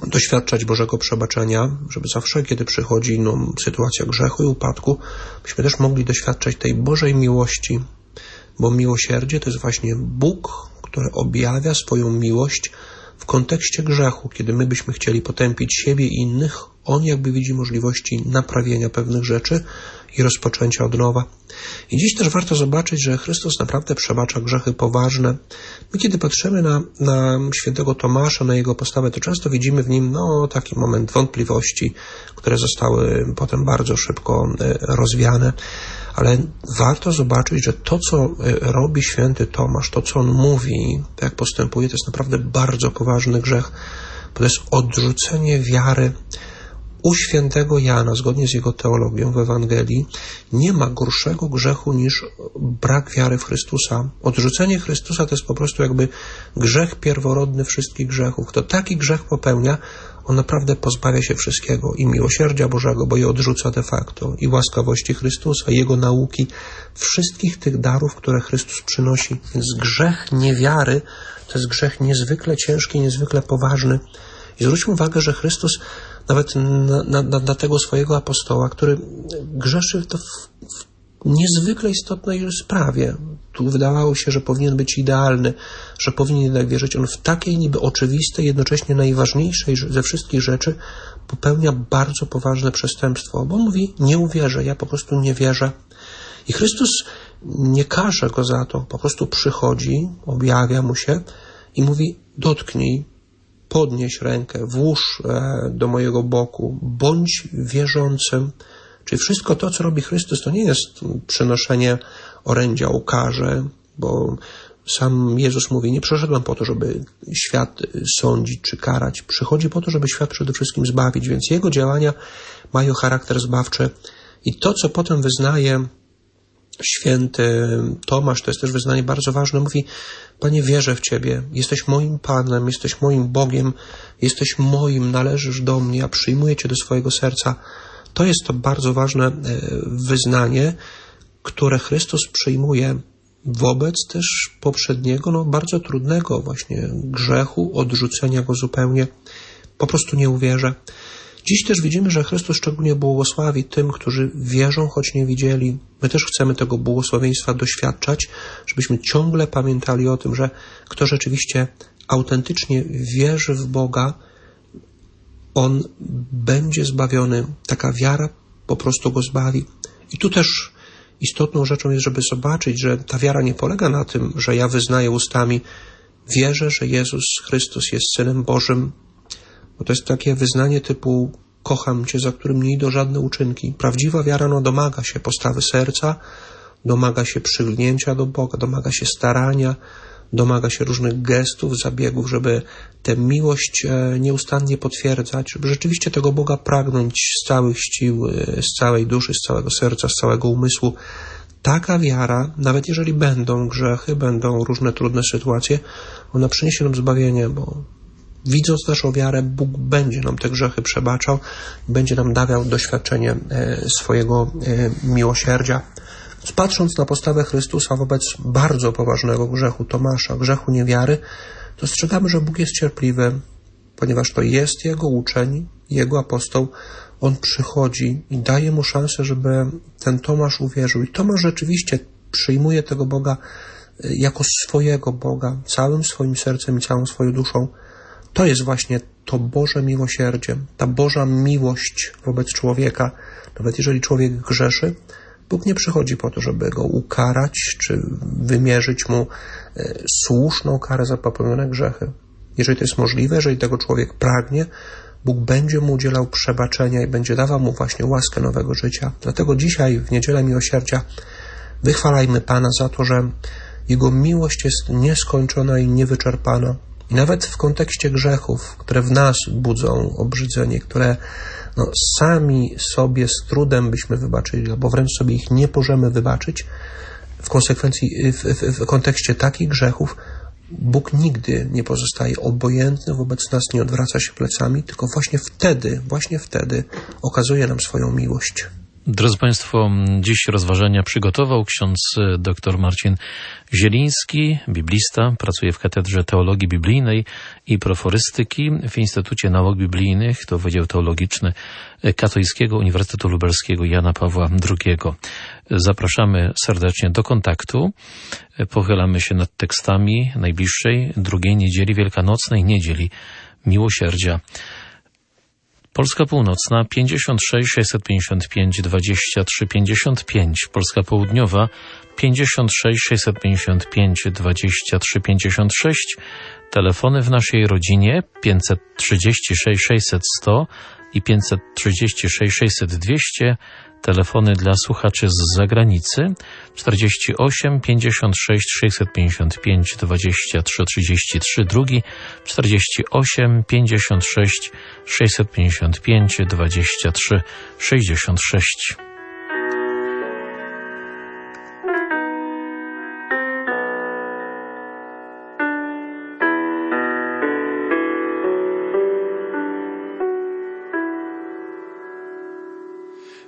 doświadczać Bożego przebaczenia, żeby zawsze, kiedy przychodzi no, sytuacja grzechu i upadku, byśmy też mogli doświadczać tej Bożej miłości, bo miłosierdzie to jest właśnie Bóg, który objawia swoją miłość w kontekście grzechu, kiedy my byśmy chcieli potępić siebie i innych, on jakby widzi możliwości naprawienia pewnych rzeczy i rozpoczęcia od nowa. I dziś też warto zobaczyć, że Chrystus naprawdę przebacza grzechy poważne. My kiedy patrzymy na, na świętego Tomasza, na jego postawę, to często widzimy w nim no, taki moment wątpliwości, które zostały potem bardzo szybko e, rozwiane. Ale warto zobaczyć, że to, co e, robi święty Tomasz, to, co on mówi, to jak postępuje, to jest naprawdę bardzo poważny grzech, bo to jest odrzucenie wiary u świętego Jana, zgodnie z jego teologią w Ewangelii, nie ma gorszego grzechu niż brak wiary w Chrystusa. Odrzucenie Chrystusa to jest po prostu jakby grzech pierworodny wszystkich grzechów. Kto taki grzech popełnia, on naprawdę pozbawia się wszystkiego i miłosierdzia Bożego, bo je odrzuca de facto, i łaskawości Chrystusa, Jego nauki, wszystkich tych darów, które Chrystus przynosi. Więc grzech niewiary to jest grzech niezwykle ciężki, niezwykle poważny. I zwróćmy uwagę, że Chrystus nawet na, na, na tego swojego apostoła, który grzeszy to w, w niezwykle istotnej sprawie. Tu wydawało się, że powinien być idealny, że powinien jednak wierzyć. On w takiej niby oczywistej, jednocześnie najważniejszej ze wszystkich rzeczy popełnia bardzo poważne przestępstwo. Bo mówi, nie uwierzę, ja po prostu nie wierzę. I Chrystus nie każe go za to, po prostu przychodzi, objawia mu się i mówi, dotknij, podnieś rękę, włóż e, do mojego boku, bądź wierzącym. Czyli wszystko to, co robi Chrystus, to nie jest przynoszenie orędzia o karze, bo sam Jezus mówi, nie przyszedłem po to, żeby świat sądzić czy karać. Przychodzi po to, żeby świat przede wszystkim zbawić, więc jego działania mają charakter zbawczy. I to, co potem wyznaje święty Tomasz, to jest też wyznanie bardzo ważne, mówi, Panie, wierzę w Ciebie, jesteś moim Panem, jesteś moim Bogiem, jesteś moim, należysz do mnie, ja przyjmuję Cię do swojego serca. To jest to bardzo ważne e, wyznanie, które Chrystus przyjmuje wobec też poprzedniego, no bardzo trudnego właśnie grzechu, odrzucenia go zupełnie. Po prostu nie uwierzę. Dziś też widzimy, że Chrystus szczególnie błogosławi tym, którzy wierzą, choć nie widzieli. My też chcemy tego błogosławieństwa doświadczać, żebyśmy ciągle pamiętali o tym, że kto rzeczywiście autentycznie wierzy w Boga, on będzie zbawiony. Taka wiara po prostu go zbawi. I tu też istotną rzeczą jest, żeby zobaczyć, że ta wiara nie polega na tym, że ja wyznaję ustami, wierzę, że Jezus Chrystus jest Synem Bożym, bo to jest takie wyznanie typu kocham Cię, za którym nie idą żadne uczynki. Prawdziwa wiara no, domaga się postawy serca, domaga się przylgnięcia do Boga, domaga się starania, domaga się różnych gestów, zabiegów, żeby tę miłość e, nieustannie potwierdzać, żeby rzeczywiście tego Boga pragnąć z całych sił, e, z całej duszy, z całego serca, z całego umysłu. Taka wiara, nawet jeżeli będą grzechy, będą różne trudne sytuacje, ona przyniesie nam zbawienie, bo widząc naszą wiarę, Bóg będzie nam te grzechy przebaczał, będzie nam dawał doświadczenie e, swojego miłosierdzia. Patrząc na postawę Chrystusa wobec bardzo poważnego grzechu Tomasza, grzechu niewiary, dostrzegamy, że Bóg jest cierpliwy, ponieważ to jest Jego uczeń, Jego apostoł. On przychodzi i daje mu szansę, żeby ten Tomasz uwierzył. I Tomasz rzeczywiście przyjmuje tego Boga y, jako swojego Boga, całym swoim sercem i całą swoją duszą. To jest właśnie to Boże miłosierdzie, ta Boża miłość wobec człowieka. Nawet jeżeli człowiek grzeszy, Bóg nie przychodzi po to, żeby go ukarać, czy wymierzyć mu e, słuszną karę za popełnione grzechy. Jeżeli to jest możliwe, jeżeli tego człowiek pragnie, Bóg będzie mu udzielał przebaczenia i będzie dawał mu właśnie łaskę nowego życia. Dlatego dzisiaj, w Niedzielę Miłosierdzia, wychwalajmy Pana za to, że Jego miłość jest nieskończona i niewyczerpana. I nawet w kontekście grzechów, które w nas budzą obrzydzenie, które no, sami sobie z trudem byśmy wybaczyli, albo wręcz sobie ich nie możemy wybaczyć, w konsekwencji, w, w, w kontekście takich grzechów, Bóg nigdy nie pozostaje obojętny wobec nas, nie odwraca się plecami, tylko właśnie wtedy, właśnie wtedy okazuje nam swoją miłość. Drodzy Państwo, dziś rozważania przygotował ksiądz e, dr Marcin Zieliński, biblista, pracuje w Katedrze Teologii Biblijnej i Proforystyki w Instytucie Nauk Biblijnych, to Wydział Teologiczny Katolickiego Uniwersytetu Lubelskiego Jana Pawła II. Zapraszamy serdecznie do kontaktu. Pochylamy się nad tekstami najbliższej drugiej niedzieli wielkanocnej, niedzieli miłosierdzia. Polska Północna 56 655 23 55, Polska Południowa 56 655 23 56, telefony w naszej rodzinie 536 600 100 i 536 600 200, telefony dla słuchaczy z zagranicy 48 56 655 23 33, drugi 48 56 655 23 66.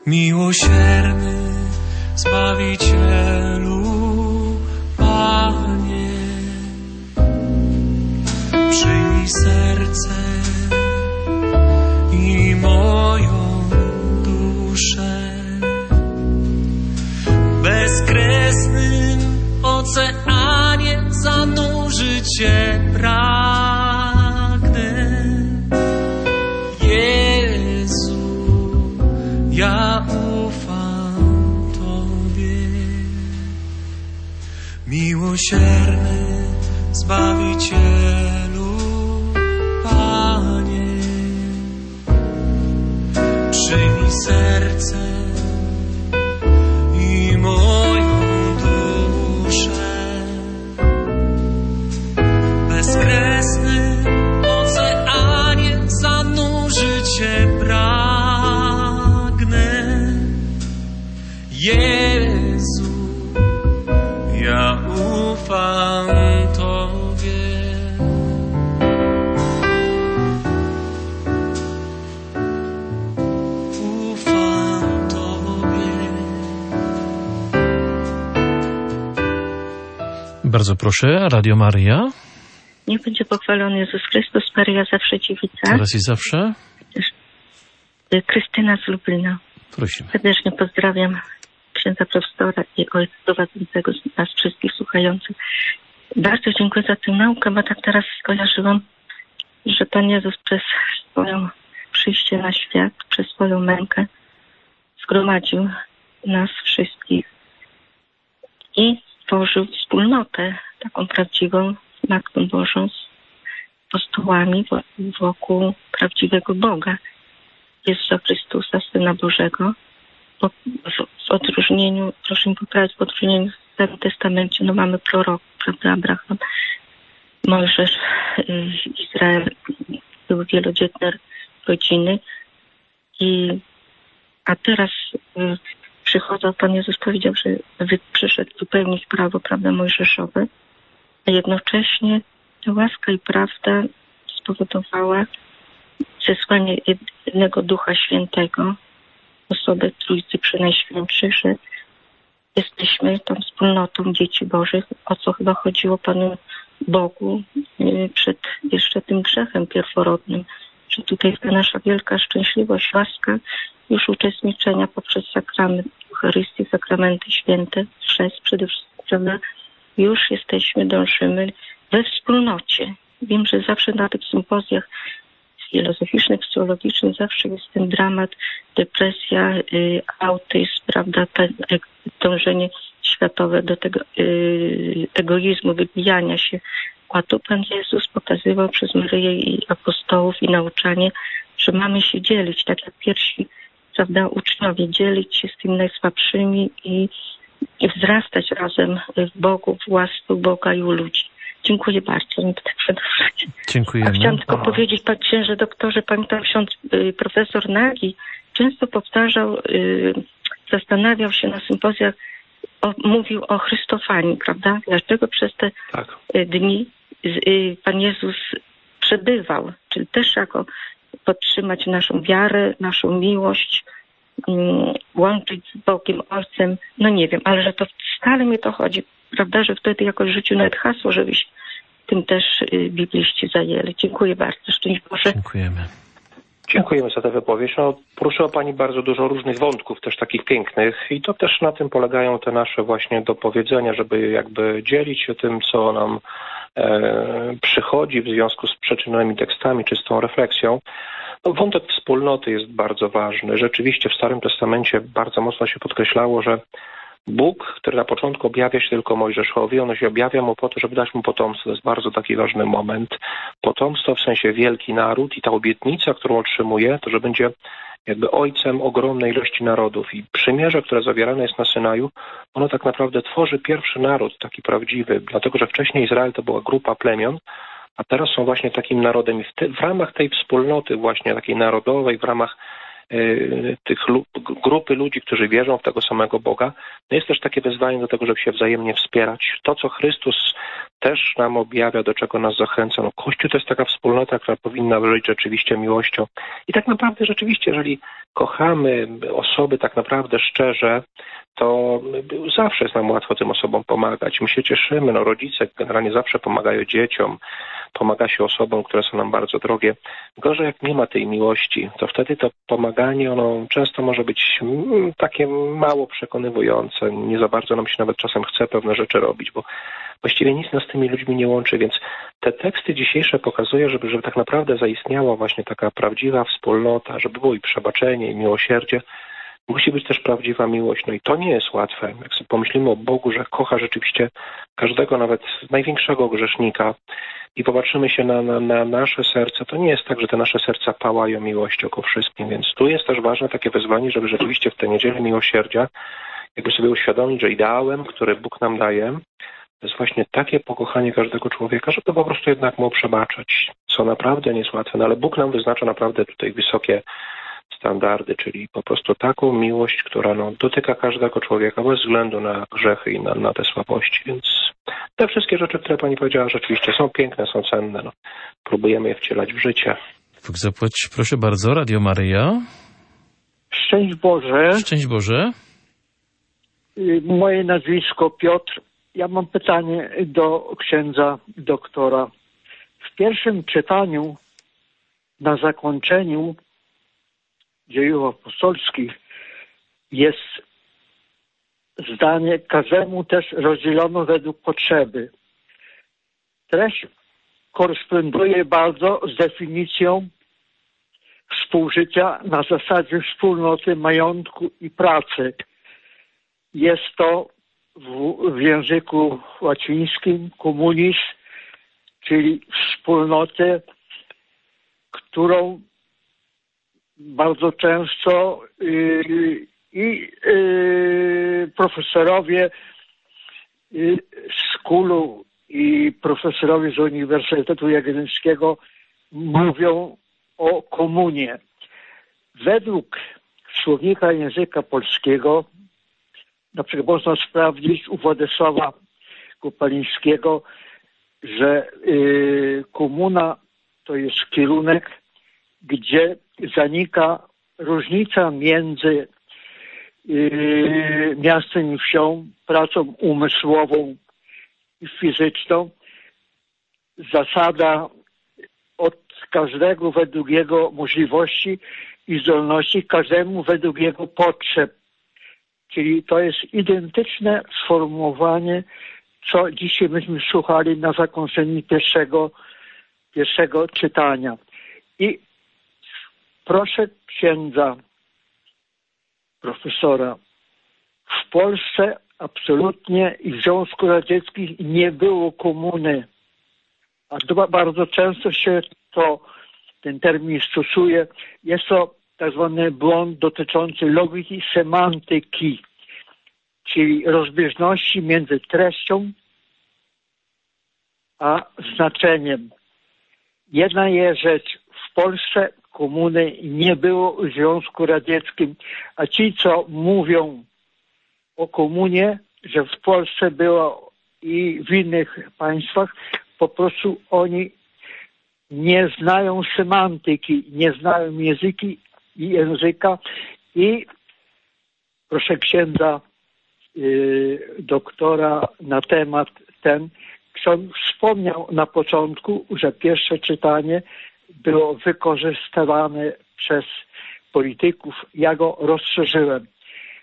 Miłosierny Zbawicielu, Panie, przyjmij serce i moją duszę. Bezkresnym oceanie zanurzyć się Miłosierny Zbawicielu, proszę, Radio Maria, Niech będzie pochwalony Jezus Chrystus, Maria zawsze dziewica. teraz i zawsze. Krystyna z Lublina. Prosimy. Serdecznie pozdrawiam księdza profesora i ojca prowadzącego nas wszystkich słuchających. Bardzo dziękuję za tę naukę, bo tak teraz skojarzyłam, że Pan Jezus przez swoją przyjście na świat, przez swoją mękę zgromadził nas wszystkich i stworzył wspólnotę taką prawdziwą Matką Bożą, z apostołami wo- wokół prawdziwego Boga. Jezusa Chrystusa, Syna Bożego, bo w, odróżnieniu, proszę mi poprawić, w odróżnieniu w Starym Testamencie, no mamy proroków, prawda, Abraham, Mojżesz, y, Izrael, były wielodzietne rodziny i a teraz y, przychodzą, Pan Jezus powiedział, że wy- przyszedł wypełnić prawo, prawda, mojżeszowe, jednocześnie łaska i prawda spowodowała zesłanie jednego Ducha Świętego, osobę Trójcy Przenajświętszej, że jesteśmy tą wspólnotą dzieci Bożych, o co chyba chodziło Panu Bogu y, przed jeszcze tym grzechem pierworodnym, że tutaj ta nasza wielka szczęśliwość, łaska już uczestniczenia poprzez sakrament Eucharystii, sakramenty święte, chrzest przede wszystkim, prawda? Już jesteśmy, dążymy we wspólnocie. Wiem, że zawsze na tych sympozjach filozoficznych, psychologicznych zawsze jest ten dramat, depresja, y, autyzm, prawda, pe- e- dążenie światowe do tego y, egoizmu, wybijania się. A tu Pan Jezus pokazywał przez Maryję i apostołów i nauczanie, że mamy się dzielić, tak jak pierwsi, prawda, uczniowie, dzielić się z tymi najsłabszymi i wzrastać razem w Bogu, w łasce Boga i u ludzi. Dziękuję bardzo. Nie przedłużać. A chciałam tylko powiedzieć, pan księże doktorze, pamiętam ksiądz y, profesor Nagi często powtarzał, y, zastanawiał się na sympozjach, o, mówił o Chrystofanii, prawda? Dlaczego przez te Tak. y, dni y, Pan Jezus przebywał, czyli też jako podtrzymać naszą wiarę, naszą miłość, łączyć z Bogiem Ojcem, no nie wiem, ale że to wcale mi to chodzi, prawda, że wtedy jakoś w życiu nawet hasło, żeby się tym też y, bibliści zajęli. Dziękuję bardzo. Szczęść Boże. Dziękujemy. Dziękujemy za tę wypowiedź. No, poruszyła Pani bardzo dużo różnych wątków, też takich pięknych i to też na tym polegają te nasze właśnie dopowiedzenia, żeby jakby dzielić się tym, co nam e, przychodzi w związku z przeczytanymi tekstami czy z tą refleksją. No, wątek wspólnoty jest bardzo ważny. Rzeczywiście w Starym Testamencie bardzo mocno się podkreślało, że Bóg, który na początku objawia się tylko Mojżeszowi, on się objawia mu po to, żeby dać mu potomstwo. To jest bardzo taki ważny moment. Potomstwo w sensie wielki naród i ta obietnica, którą otrzymuje, to że będzie jakby ojcem ogromnej ilości narodów. I przymierze, które zawierane jest na Synaju, ono tak naprawdę tworzy pierwszy naród, taki prawdziwy, dlatego że wcześniej Izrael to była grupa plemion, a teraz są właśnie takim narodem. I w, te, w ramach tej wspólnoty właśnie takiej narodowej, w ramach tych lu- g- grupy ludzi, którzy wierzą w tego samego Boga, no jest też takie wezwanie do tego, żeby się wzajemnie wspierać. To, co Chrystus też nam objawia, do czego nas zachęca. No, Kościół to jest taka wspólnota, która powinna żyć rzeczywiście miłością. I tak naprawdę rzeczywiście, jeżeli kochamy osoby tak naprawdę szczerze, to zawsze jest nam łatwo tym osobom pomagać. My się cieszymy, no rodzice generalnie zawsze pomagają dzieciom, pomaga się osobom, które są nam bardzo drogie. Gorzej jak nie ma tej miłości, to wtedy to pomaganie, ono często może być mm, takie mało przekonywujące. Nie za bardzo nam się nawet czasem chce pewne rzeczy robić, bo właściwie nic nas z tymi ludźmi nie łączy, więc te teksty dzisiejsze pokazują, żeby, żeby tak naprawdę zaistniała właśnie taka prawdziwa wspólnota, żeby było i przebaczenie, i miłosierdzie, musi być też prawdziwa miłość. No i to nie jest łatwe. Jak sobie pomyślimy o Bogu, że kocha rzeczywiście każdego, nawet największego grzesznika i popatrzymy się na, na, na nasze serce, to nie jest tak, że te nasze serca pałają miłością ku wszystkim. Więc tu jest też ważne takie wezwanie, żeby rzeczywiście w tę niedzielę miłosierdzia jakby sobie uświadomić, że ideałem, który Bóg nam daje, to jest właśnie takie pokochanie każdego człowieka, żeby po prostu jednak mu przebaczać, co naprawdę nie jest łatwe, no ale Bóg nam wyznacza naprawdę tutaj wysokie standardy, czyli po prostu taką miłość, która no, dotyka każdego człowieka bez względu na grzechy i na, na te słabości. Więc te wszystkie rzeczy, które Pani powiedziała, rzeczywiście są piękne, są cenne. No, próbujemy je wcielać w życie. Bóg zapłać, proszę bardzo, Radio Maryja. Szczęść Boże. Szczęść Boże. Y, Moje nazwisko Piotr. Ja mam pytanie do księdza doktora. W pierwszym czytaniu na zakończeniu dziejów apostolskich jest zdanie każdemu też rozdzielono według potrzeby. Treść koresponduje bardzo z definicją współżycia na zasadzie wspólnoty majątku i pracy. Jest to w, w języku łacińskim komunizm, czyli wspólnotę, którą bardzo często yy, i yy, profesorowie z kulu i profesorowie z Uniwersytetu Jagiellońskiego mówią o komunie. Według słownika języka polskiego, na przykład można sprawdzić u Władysława Kopalińskiego, że y, komuna to jest kierunek, gdzie zanika różnica między y, miastem i wsią, pracą umysłową i fizyczną. Zasada od każdego według jego możliwości i zdolności, każdemu według jego potrzeb. Czyli to jest identyczne sformułowanie, co dzisiaj myśmy słuchali na zakończeniu pierwszego, pierwszego czytania. I proszę księdza, profesora, w Polsce absolutnie i w Związku Radzieckim nie było komuny. A bardzo często się to, ten termin stosuje. Jest to tak zwany błąd dotyczący logiki semantyki, czyli rozbieżności między treścią a znaczeniem. Jedna jest rzecz, w Polsce komuny nie było w Związku Radzieckim, a ci, co mówią o komunie, że w Polsce było i w innych państwach, po prostu oni nie znają semantyki, nie znają języki i języka i proszę księdza yy, doktora na temat ten, ksiądz wspomniał na początku, że pierwsze czytanie było wykorzystywane przez polityków. Ja go rozszerzyłem.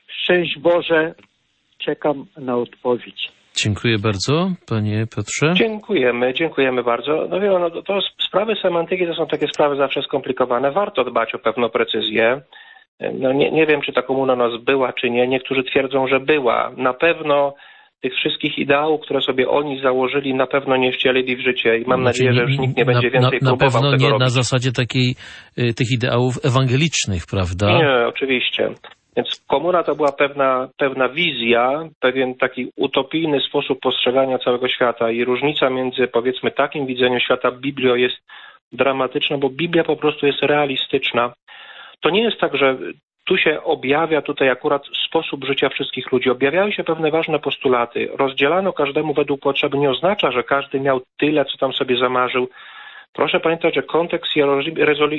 Szczęść Boże, czekam na odpowiedź. Dziękuję bardzo, panie Piotrze. Dziękujemy, dziękujemy bardzo. No wie pan, no, to sprawy semantyki to są takie sprawy zawsze skomplikowane. Warto dbać o pewną precyzję. No nie, nie wiem, czy ta komuna nas była, czy nie. Niektórzy twierdzą, że była. Na pewno tych wszystkich ideałów, które sobie oni założyli, na pewno nie wcielili w życie i mam Znaczy, nadzieję, że już nikt nie będzie na, więcej na, na próbował pewno nie robić. na zasadzie takiej, y, tych ideałów ewangelicznych, prawda? Nie, oczywiście. Więc komuna to była pewna, pewna wizja, pewien taki utopijny sposób postrzegania całego świata i różnica między powiedzmy takim widzeniem świata Biblią jest dramatyczna, bo Biblia po prostu jest realistyczna. To nie jest tak, że tu się objawia tutaj akurat sposób życia wszystkich ludzi. Objawiają się pewne ważne postulaty. Rozdzielano każdemu według potrzeby. Nie oznacza, że każdy miał tyle, co tam sobie zamarzył. Proszę pamiętać, że kontekst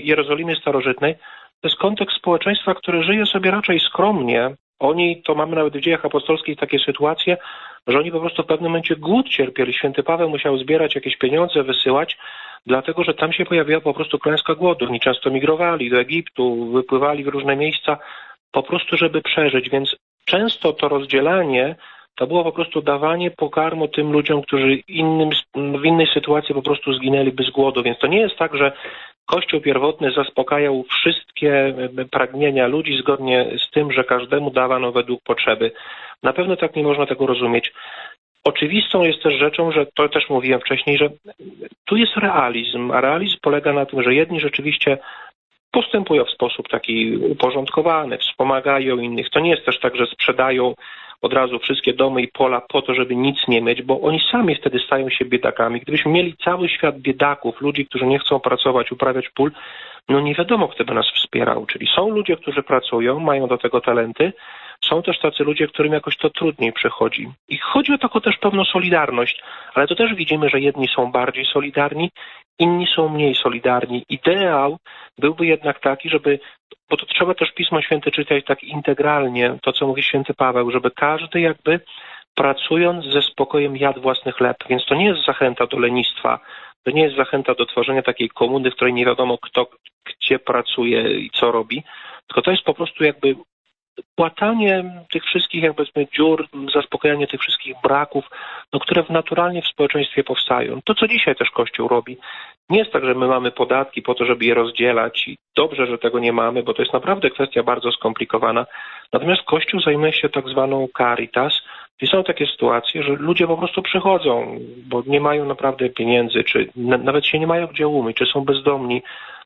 Jerozolimy Starożytnej to jest kontekst społeczeństwa, które żyje sobie raczej skromnie. Oni, to mamy nawet w dziejach apostolskich takie sytuacje, że oni po prostu w pewnym momencie głód cierpieli. Święty Paweł musiał zbierać jakieś pieniądze, wysyłać, dlatego że tam się pojawiła po prostu klęska głodu. Oni często migrowali do Egiptu, wypływali w różne miejsca, po prostu żeby przeżyć. Więc często to rozdzielanie to było po prostu dawanie pokarmu tym ludziom, którzy innym, w innej sytuacji po prostu zginęliby z głodu. Więc to nie jest tak, że Kościół pierwotny zaspokajał wszystkie pragnienia ludzi zgodnie z tym, że każdemu dawano według potrzeby. Na pewno tak nie można tego rozumieć. Oczywistą jest też rzeczą, że to też mówiłem wcześniej, że tu jest realizm, a realizm polega na tym, że jedni rzeczywiście postępują w sposób taki uporządkowany, wspomagają innych. To nie jest też tak, że sprzedają od razu wszystkie domy i pola po to, żeby nic nie mieć, bo oni sami wtedy stają się biedakami. Gdybyśmy mieli cały świat biedaków, ludzi, którzy nie chcą pracować, uprawiać pól, no nie wiadomo, kto by nas wspierał. Czyli są ludzie, którzy pracują, mają do tego talenty, są też tacy ludzie, którym jakoś to trudniej przychodzi. I chodzi o taką też pewną solidarność, ale to też widzimy, że jedni są bardziej solidarni, inni są mniej solidarni. Ideał byłby jednak taki, żeby, bo to trzeba też Pismo Święte czytać tak integralnie, to co mówi święty Paweł, żeby każdy jakby pracując ze spokojem jadł własny chleb. Więc to nie jest zachęta do lenistwa, to nie jest zachęta do tworzenia takiej komuny, w której nie wiadomo kto gdzie pracuje i co robi, tylko to jest po prostu jakby płatanie tych wszystkich jakby dziur, zaspokajanie tych wszystkich braków, no, które naturalnie w społeczeństwie powstają. To, co dzisiaj też Kościół robi. Nie jest tak, że my mamy podatki po to, żeby je rozdzielać i dobrze, że tego nie mamy, bo to jest naprawdę kwestia bardzo skomplikowana. Natomiast Kościół zajmuje się tak zwaną caritas, i są takie sytuacje, że ludzie po prostu przychodzą, bo nie mają naprawdę pieniędzy, czy nawet się nie mają gdzie umyć, czy są bezdomni.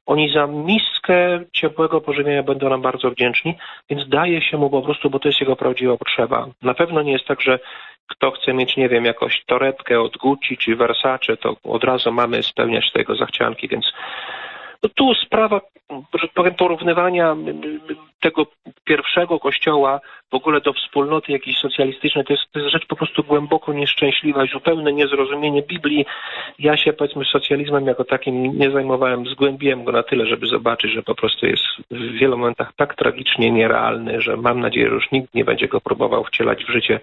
Oni za miskę ciepłego pożywienia będą nam bardzo wdzięczni, więc daje się mu po prostu, bo to jest jego prawdziwa potrzeba. Na pewno nie jest tak, że kto chce mieć, nie wiem, jakąś torebkę od Gucci czy Versace, to od razu mamy spełniać tego zachcianki, więc tu sprawa, porównywania tego pierwszego kościoła w ogóle do wspólnoty jakiejś socjalistycznej, to jest, to jest rzecz po prostu głęboko nieszczęśliwa, zupełne niezrozumienie Biblii. Ja się powiedzmy socjalizmem jako takim nie zajmowałem, zgłębiłem go na tyle, żeby zobaczyć, że po prostu jest w wielu momentach tak tragicznie nierealny, że mam nadzieję, że już nikt nie będzie go próbował wcielać w życie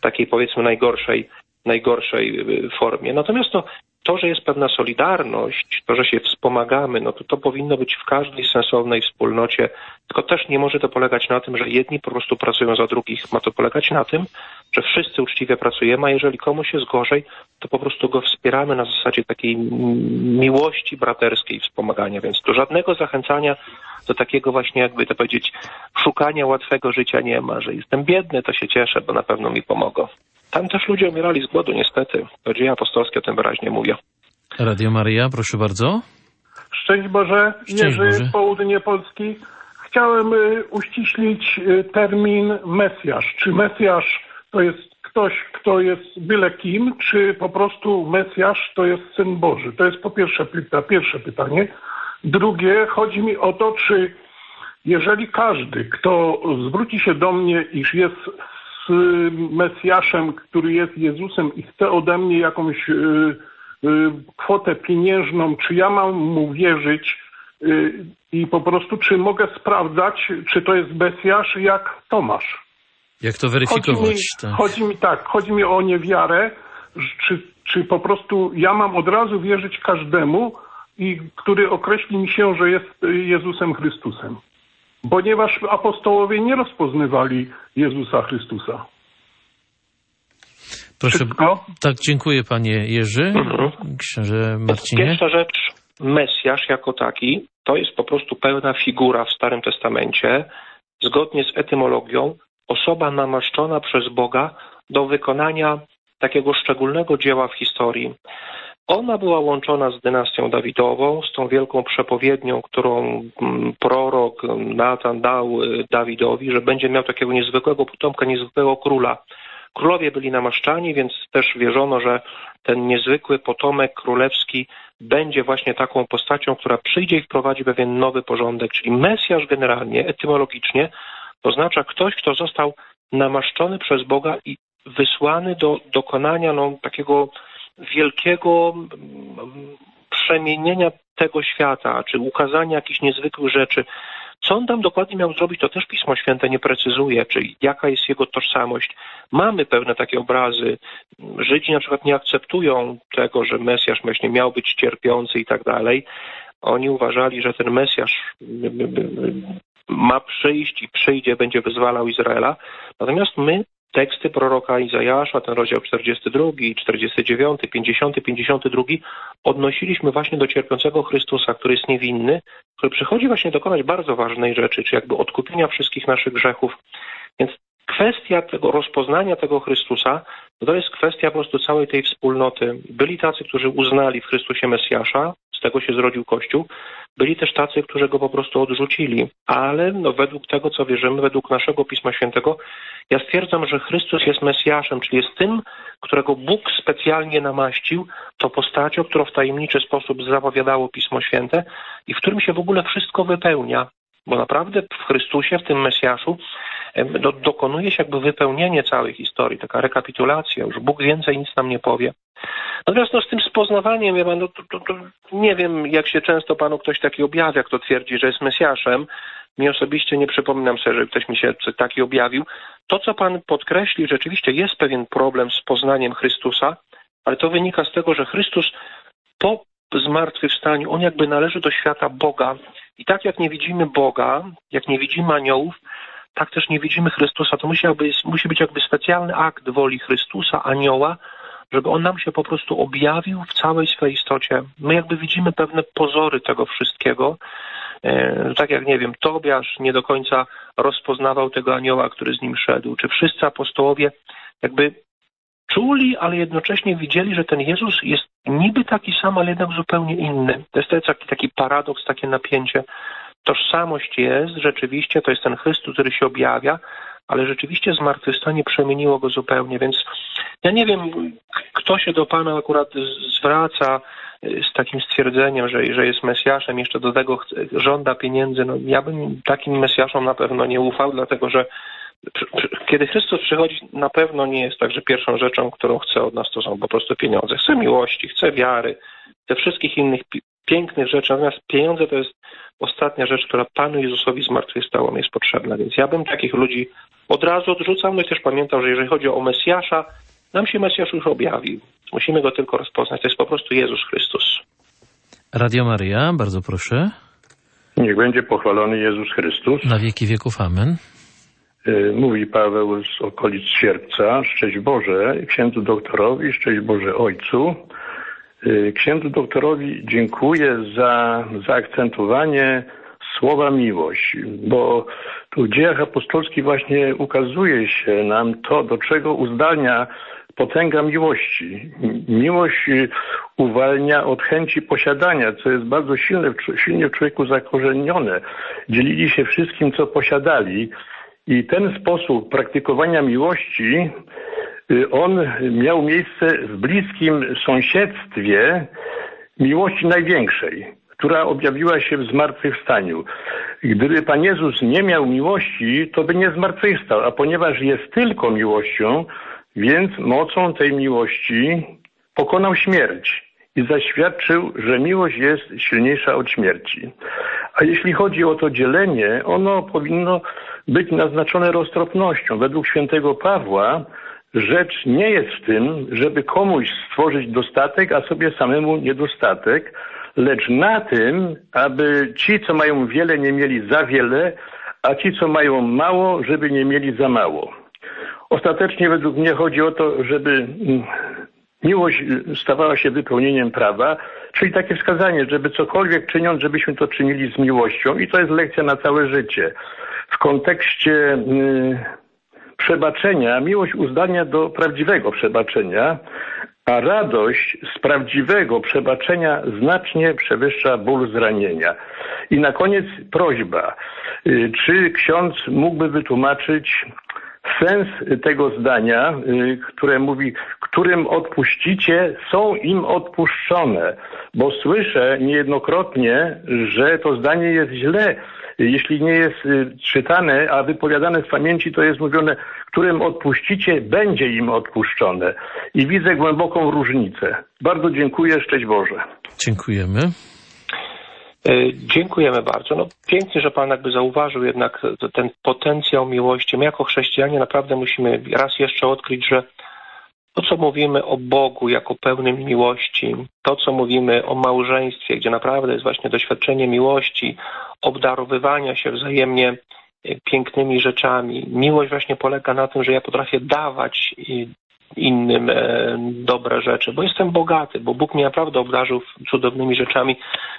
takiej powiedzmy najgorszej najgorszej formie. Natomiast to to, że jest pewna solidarność, to, że się wspomagamy, no to to powinno być w każdej sensownej wspólnocie, tylko też nie może to polegać na tym, że jedni po prostu pracują za drugich. Ma to polegać na tym, że wszyscy uczciwie pracujemy, a jeżeli komuś jest gorzej, to po prostu go wspieramy na zasadzie takiej miłości braterskiej wspomagania, więc tu żadnego zachęcania do takiego właśnie, jakby to powiedzieć, szukania łatwego życia nie ma, że jestem biedny, to się cieszę, bo na pewno mi pomogą. Tam też ludzie umierali z głodu, niestety. To dzieje apostolskie o tym wyraźnie mówią. Radio Maria, proszę bardzo. Szczęść Boże, Szczęść Jerzy, Boże. Południe Polski. Chciałem y, uściślić y, termin Mesjasz. Czy Mesjasz to jest ktoś, kto jest byle kim, czy po prostu Mesjasz to jest Syn Boży? To jest po pierwsze pyta, pierwsze pytanie. Drugie, chodzi mi o to, czy jeżeli każdy, kto zwróci się do mnie, iż jest Mesjaszem, który jest Jezusem i chce ode mnie jakąś y, y, kwotę pieniężną, czy ja mam mu wierzyć y, i po prostu, czy mogę sprawdzać, czy to jest Mesjasz, jak Tomasz. Jak to Chodzi mi, weryfikować? Tak. chodzi mi tak, chodzi mi o niewiarę, czy, czy po prostu ja mam od razu wierzyć każdemu, i który określi mi się, że jest y, Jezusem Chrystusem. Ponieważ apostołowie nie rozpoznawali Jezusa Chrystusa. Proszę, Wszystko? tak, dziękuję panie Jerzy. Mhm. Księże Marcinie. Pierwsza rzecz, Mesjasz jako taki, to jest po prostu pełna figura w Starym Testamencie, zgodnie z etymologią, osoba namaszczona przez Boga do wykonania takiego szczególnego dzieła w historii. Ona była łączona z dynastią Dawidową, z tą wielką przepowiednią, którą mm, prorok Natan dał y, Dawidowi, że będzie miał takiego niezwykłego potomka, niezwykłego króla. Królowie byli namaszczani, więc też wierzono, że ten niezwykły potomek królewski będzie właśnie taką postacią, która przyjdzie i wprowadzi pewien nowy porządek. Czyli Mesjasz generalnie, etymologicznie, oznacza ktoś, kto został namaszczony przez Boga i wysłany do dokonania no, takiego wielkiego mm, przemienienia tego świata, czy ukazania jakichś niezwykłych rzeczy. Co on tam dokładnie miał zrobić, to też Pismo Święte nie precyzuje, czyli jaka jest jego tożsamość. Mamy pewne takie obrazy. Żydzi na przykład nie akceptują tego, że Mesjasz właśnie miał być cierpiący i tak dalej. Oni uważali, że ten Mesjasz ma przyjść i przyjdzie, będzie wyzwalał Izraela. Natomiast my teksty proroka Izajasza, ten rozdział 42, 49, 50, 52 odnosiliśmy właśnie do cierpiącego Chrystusa, który jest niewinny, który przychodzi właśnie dokonać bardzo ważnej rzeczy, czy jakby odkupienia wszystkich naszych grzechów. Więc kwestia tego rozpoznania tego Chrystusa, to jest kwestia po prostu całej tej wspólnoty. Byli tacy, którzy uznali w Chrystusie Mesjasza, z tego się zrodził Kościół, byli też tacy, którzy go po prostu odrzucili. Ale no, według tego, co wierzymy, według naszego Pisma Świętego, ja stwierdzam, że Chrystus jest Mesjaszem, czyli jest tym, którego Bóg specjalnie namaścił, to postacią, którą w tajemniczy sposób zapowiadało Pismo Święte i w którym się w ogóle wszystko wypełnia. Bo naprawdę w Chrystusie, w tym Mesjaszu, do, dokonuje się jakby wypełnienie całej historii, taka rekapitulacja. Już Bóg więcej nic nam nie powie. Natomiast no, z tym spoznawaniem, ja no, to, to, to nie wiem, jak się często panu ktoś taki objawia, kto twierdzi, że jest Mesjaszem. Mi osobiście nie przypominam sobie, że ktoś mi się taki objawił. To, co pan podkreśli, rzeczywiście jest pewien problem z poznaniem Chrystusa, ale to wynika z tego, że Chrystus po zmartwychwstaniu, on jakby należy do świata Boga. I tak jak nie widzimy Boga, jak nie widzimy aniołów, tak też nie widzimy Chrystusa. To musi, jakby, musi być jakby specjalny akt woli Chrystusa, anioła, żeby on nam się po prostu objawił w całej swojej istocie. My jakby widzimy pewne pozory tego wszystkiego. E, tak jak, nie wiem, Tobiasz nie do końca rozpoznawał tego anioła, który z nim szedł, czy wszyscy apostołowie jakby czuli, ale jednocześnie widzieli, że ten Jezus jest niby taki sam, ale jednak zupełnie inny. To jest taki, taki paradoks, takie napięcie. Tożsamość jest, rzeczywiście, to jest ten Chrystus, który się objawia, ale rzeczywiście zmartwychwstanie przemieniło go zupełnie, więc ja nie wiem, kto się do Pana akurat zwraca y, z takim stwierdzeniem, że, że jest Mesjaszem, jeszcze do tego żąda pieniędzy. No, ja bym takim Mesjaszom na pewno nie ufał, dlatego że kiedy Chrystus przychodzi, na pewno nie jest tak, że pierwszą rzeczą, którą chce od nas, to są po prostu pieniądze. Chce miłości, chce wiary, chce wszystkich innych pięknych rzeczy, natomiast pieniądze to jest ostatnia rzecz, która Panu Jezusowi zmartwychwstałom jest potrzebna. Więc ja bym takich ludzi od razu odrzucał, no i też pamiętał, że jeżeli chodzi o Mesjasza, nam się Mesjasz już objawił. Musimy go tylko rozpoznać. To jest po prostu Jezus Chrystus. Radio Maria, bardzo proszę. Niech będzie pochwalony Jezus Chrystus. Na wieki wieków, amen. Y, mówi Paweł z okolic Sierpca. Szczęść Boże księdzu doktorowi, szczęść Boże ojcu. Y, księdzu doktorowi dziękuję za zaakcentowanie słowa miłość, bo tu w dziejach apostolskich właśnie ukazuje się nam to, do czego uzdalnia potęga miłości. Miłość y, uwalnia od chęci posiadania, co jest bardzo silne, silnie w człowieku zakorzenione. Dzielili się wszystkim, co posiadali i ten sposób praktykowania miłości, on miał miejsce w bliskim sąsiedztwie miłości największej, która objawiła się w zmartwychwstaniu. Gdyby Pan Jezus nie miał miłości, to by nie zmartwychwstał, a ponieważ jest tylko miłością, więc mocą tej miłości pokonał śmierć i zaświadczył, że miłość jest silniejsza od śmierci. A jeśli chodzi o to dzielenie, ono powinno być naznaczone roztropnością. Według świętego Pawła rzecz nie jest w tym, żeby komuś stworzyć dostatek, a sobie samemu niedostatek, lecz na tym, aby ci, co mają wiele, nie mieli za wiele, a ci, co mają mało, żeby nie mieli za mało. Ostatecznie według mnie chodzi o to, żeby mm, miłość stawała się wypełnieniem prawa, czyli takie wskazanie, żeby cokolwiek czyniąc, żebyśmy to czynili z miłością i to jest lekcja na całe życie w kontekście y, przebaczenia, miłość uzdania do prawdziwego przebaczenia, a radość z prawdziwego przebaczenia znacznie przewyższa ból zranienia. I na koniec prośba. Y, czy ksiądz mógłby wytłumaczyć sens tego zdania, y, które mówi, którym odpuścicie, są im odpuszczone, bo słyszę niejednokrotnie, że to zdanie jest źle jeśli nie jest y, czytane, a wypowiadane z pamięci, to jest mówione, którym odpuścicie, będzie im odpuszczone. I widzę głęboką różnicę. Bardzo dziękuję, szczęść Boże. Dziękujemy. E, dziękujemy bardzo. No, pięknie, że Pan jakby zauważył jednak ten potencjał miłości. My jako chrześcijanie naprawdę musimy raz jeszcze odkryć, że to, co mówimy o Bogu jako pełnym miłości, to, co mówimy o małżeństwie, gdzie naprawdę jest właśnie doświadczenie miłości, obdarowywania się wzajemnie e, pięknymi rzeczami. Miłość właśnie polega na tym, że ja potrafię dawać innym e, dobre rzeczy, bo jestem bogaty, bo Bóg mnie naprawdę obdarzył cudownymi rzeczami.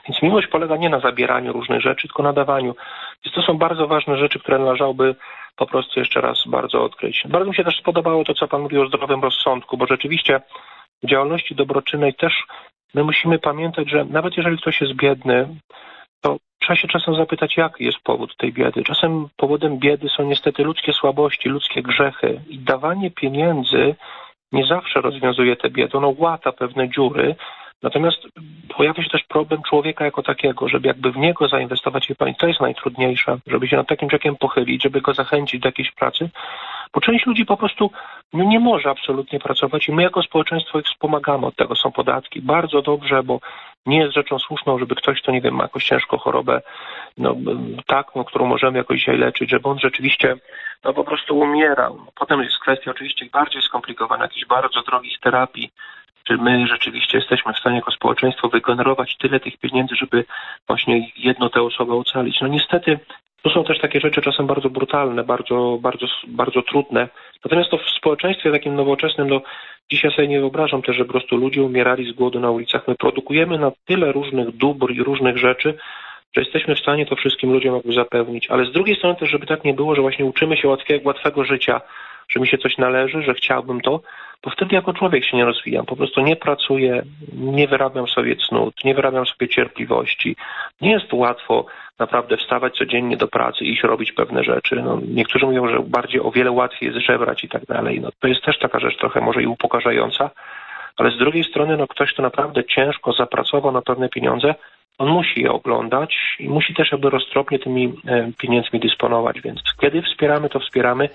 Więc miłość polega nie na zabieraniu różnych rzeczy, tylko na dawaniu. Więc to są bardzo ważne rzeczy, które należałoby po prostu jeszcze raz bardzo odkryć. Bardzo mi się też spodobało to, co Pan mówił o zdrowym rozsądku, bo rzeczywiście w działalności dobroczynnej też my musimy pamiętać, że nawet jeżeli ktoś jest biedny, to trzeba się czasem zapytać, jaki jest powód tej biedy. Czasem powodem biedy są niestety ludzkie słabości, ludzkie grzechy i dawanie pieniędzy nie zawsze rozwiązuje tę biedę. Ono łata pewne dziury, Natomiast pojawia się też problem człowieka jako takiego, żeby jakby w niego zainwestować, pani, to jest najtrudniejsze, żeby się nad takim człowiekiem pochylić, żeby go zachęcić do jakiejś pracy, bo część ludzi po prostu no, nie może absolutnie pracować i my jako społeczeństwo ich wspomagamy od tego. Są podatki. Bardzo dobrze, bo nie jest rzeczą słuszną, żeby ktoś, kto nie wiem, ma jakąś ciężką chorobę, no, taką, którą możemy jakoś dzisiaj leczyć, żeby on rzeczywiście no, po prostu umierał. Potem jest kwestia oczywiście bardziej skomplikowana, jakichś bardzo drogich terapii, czy my rzeczywiście jesteśmy w stanie jako społeczeństwo wygenerować tyle tych pieniędzy, żeby właśnie jedno tę osobę ocalić. No niestety to są też takie rzeczy czasem bardzo brutalne, bardzo, bardzo, bardzo trudne. Natomiast to w społeczeństwie takim nowoczesnym, no dzisiaj sobie nie wyobrażam też, że po prostu ludzie umierali z głodu na ulicach. My produkujemy na tyle różnych dóbr i różnych rzeczy, że jesteśmy w stanie to wszystkim ludziom jakby zapewnić. Ale z drugiej strony też, żeby tak nie było, że właśnie uczymy się łatwiego, łatwego życia, że mi się coś należy, że chciałbym to, bo wtedy jako człowiek się nie rozwijam. Po prostu nie pracuję, nie wyrabiam sobie cnót, nie wyrabiam sobie cierpliwości. Nie jest łatwo naprawdę wstawać codziennie do pracy i iść robić pewne rzeczy. No, niektórzy mówią, że bardziej o wiele łatwiej jest żebrać i tak dalej. No, to jest też taka rzecz trochę może i upokarzająca, ale z drugiej strony no, ktoś, kto naprawdę ciężko zapracował na pewne pieniądze, on musi je oglądać i musi też jakby roztropnie tymi e, pieniędzmi dysponować. Więc kiedy wspieramy, to wspieramy,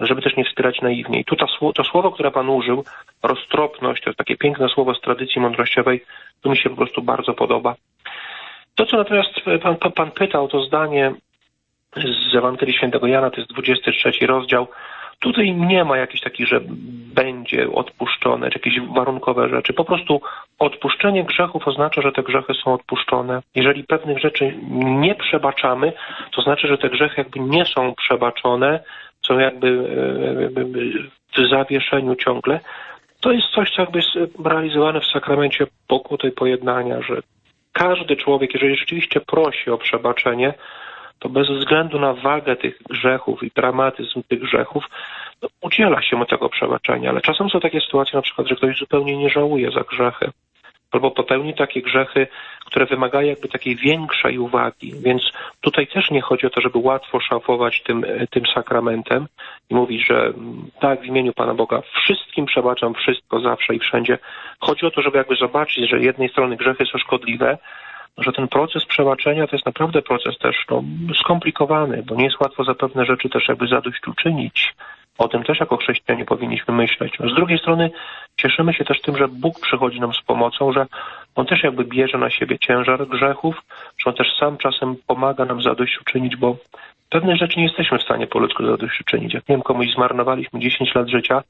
żeby też nie wspierać naiwnie. I tu to, to słowo, które Pan użył, roztropność, to jest takie piękne słowo z tradycji mądrościowej, to mi się po prostu bardzo podoba. To, co natomiast Pan, pan, pan pytał, to zdanie z Ewangelii Świętego Jana, to jest 23 rozdział, Tutaj nie ma jakichś takich, że będzie odpuszczone, czy jakieś warunkowe rzeczy. Po prostu odpuszczenie grzechów oznacza, że te grzechy są odpuszczone. Jeżeli pewnych rzeczy nie przebaczamy, to znaczy, że te grzechy jakby nie są przebaczone, są jakby e, w zawieszeniu ciągle. To jest coś, co jakby jest realizowane w sakramencie pokuty i pojednania, że każdy człowiek, jeżeli rzeczywiście prosi o przebaczenie, to bez względu na wagę tych grzechów i dramatyzm tych grzechów, no, udziela się mu tego przebaczenia. Ale czasem są takie sytuacje, na przykład, że ktoś zupełnie nie żałuje za grzechy albo popełni takie grzechy, które wymagają jakby takiej większej uwagi. Więc tutaj też nie chodzi o to, żeby łatwo szafować tym, tym sakramentem i mówić, że tak, w imieniu Pana Boga wszystkim przebaczam wszystko, zawsze i wszędzie. Chodzi o to, żeby jakby zobaczyć, że z jednej strony grzechy są szkodliwe, że ten proces przebaczenia to jest naprawdę proces też no, skomplikowany, bo nie jest łatwo za pewne rzeczy też jakby zadośćuczynić. O tym też jako chrześcijanie powinniśmy myśleć. Z drugiej strony cieszymy się też tym, że Bóg przychodzi nam z pomocą, że On też jakby bierze na siebie ciężar grzechów, że On też sam czasem pomaga nam zadośćuczynić, bo pewne rzeczy nie jesteśmy w stanie po ludzku zadośćuczynić. Jak wiem, komuś zmarnowaliśmy 10 lat życia,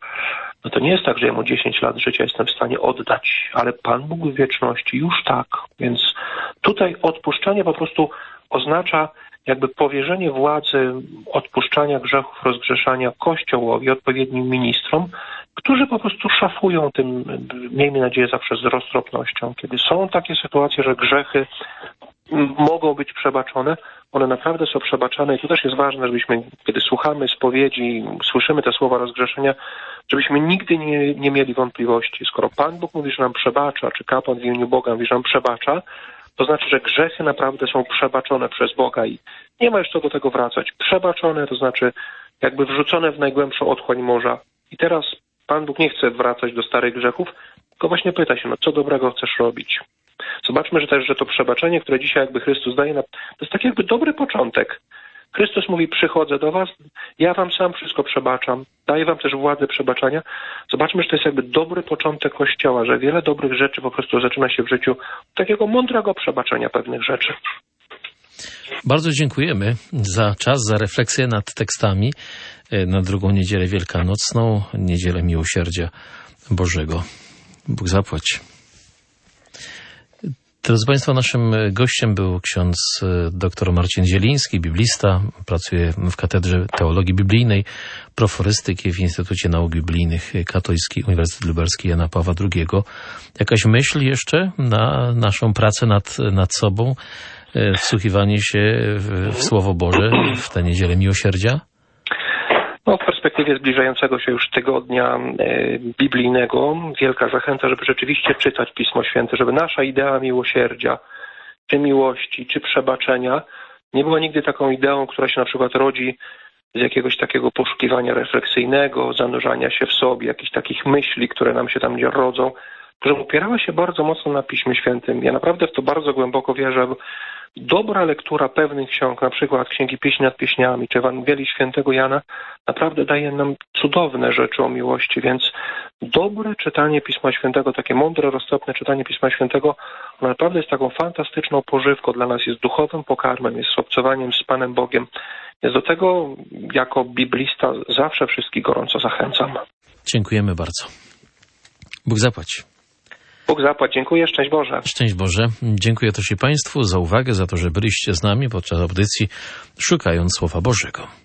no to nie jest tak, że ja mu 10 lat życia jestem w stanie oddać, ale Pan Bóg w wieczności już tak. Więc tutaj odpuszczenie po prostu oznacza jakby powierzenie władzy odpuszczania grzechów, rozgrzeszania Kościołowi, odpowiednim ministrom, którzy po prostu szafują tym, miejmy nadzieję, zawsze z roztropnością. Kiedy są takie sytuacje, że grzechy mogą być przebaczone, one naprawdę są przebaczane i to też jest ważne, żebyśmy, kiedy słuchamy spowiedzi, słyszymy te słowa rozgrzeszenia, żebyśmy nigdy nie, nie mieli wątpliwości. Skoro Pan Bóg mówi, że nam przebacza, czy kapłan w imieniu Boga mówi, że nam przebacza, to znaczy, że grzechy naprawdę są przebaczone przez Boga i nie ma co do tego wracać. Przebaczone to znaczy jakby wrzucone w najgłębszą otchłań morza. I teraz Pan Bóg nie chce wracać do starych grzechów, tylko właśnie pyta się, no co dobrego chcesz robić? Zobaczmy, że też, że to przebaczenie, które dzisiaj jakby Chrystus daje, to jest taki jakby dobry początek. Chrystus mówi, przychodzę do was, ja wam sam wszystko przebaczam, daję wam też władzę przebaczania. Zobaczmy, że to jest jakby dobry początek Kościoła, że wiele dobrych rzeczy po prostu zaczyna się w życiu takiego mądrego przebaczenia pewnych rzeczy. Bardzo dziękujemy za czas, za refleksję nad tekstami e, na drugą niedzielę wielkanocną, niedzielę miłosierdzia Bożego. Bóg zapłać. Drodzy Państwo, naszym gościem był ksiądz e, dr Marcin Zieliński, biblista, pracuje w Katedrze Teologii Biblijnej, proforystyki w Instytucie Nauk Biblijnych Katolicki Uniwersytet Lubelski Jana Pawła II. Jakaś myśl jeszcze na naszą pracę nad, nad sobą, e, wsłuchiwanie się w, w Słowo Boże w tę niedzielę miłosierdzia? No, w perspektywie zbliżającego się już tygodnia e, biblijnego wielka zachęta, żeby rzeczywiście czytać Pismo Święte, żeby nasza idea miłosierdzia, czy miłości, czy przebaczenia nie była nigdy taką ideą, która się na przykład rodzi z jakiegoś takiego poszukiwania refleksyjnego, zanurzania się w sobie, jakichś takich myśli, które nam się tam nie rodzą, które opierała się bardzo mocno na Piśmie Świętym. Ja naprawdę w to bardzo głęboko wierzę, dobra lektura pewnych ksiąg, na przykład Księgi Pieśni nad Pieśniami, czy Ewangelii Świętego Jana, naprawdę daje nam cudowne rzeczy o miłości, więc dobre czytanie Pisma Świętego, takie mądre, roztropne czytanie Pisma Świętego, naprawdę jest taką fantastyczną pożywką dla nas, jest duchowym pokarmem, jest obcowaniem z Panem Bogiem. Więc do tego jako biblista zawsze wszystkich gorąco zachęcam. Dziękujemy bardzo. Bóg zapłać. Bóg zapłać. Dziękuję. Szczęść Boże. Szczęść Boże. Dziękuję też i Państwu za uwagę, za to, że byliście z nami podczas audycji Szukając Słowa Bożego.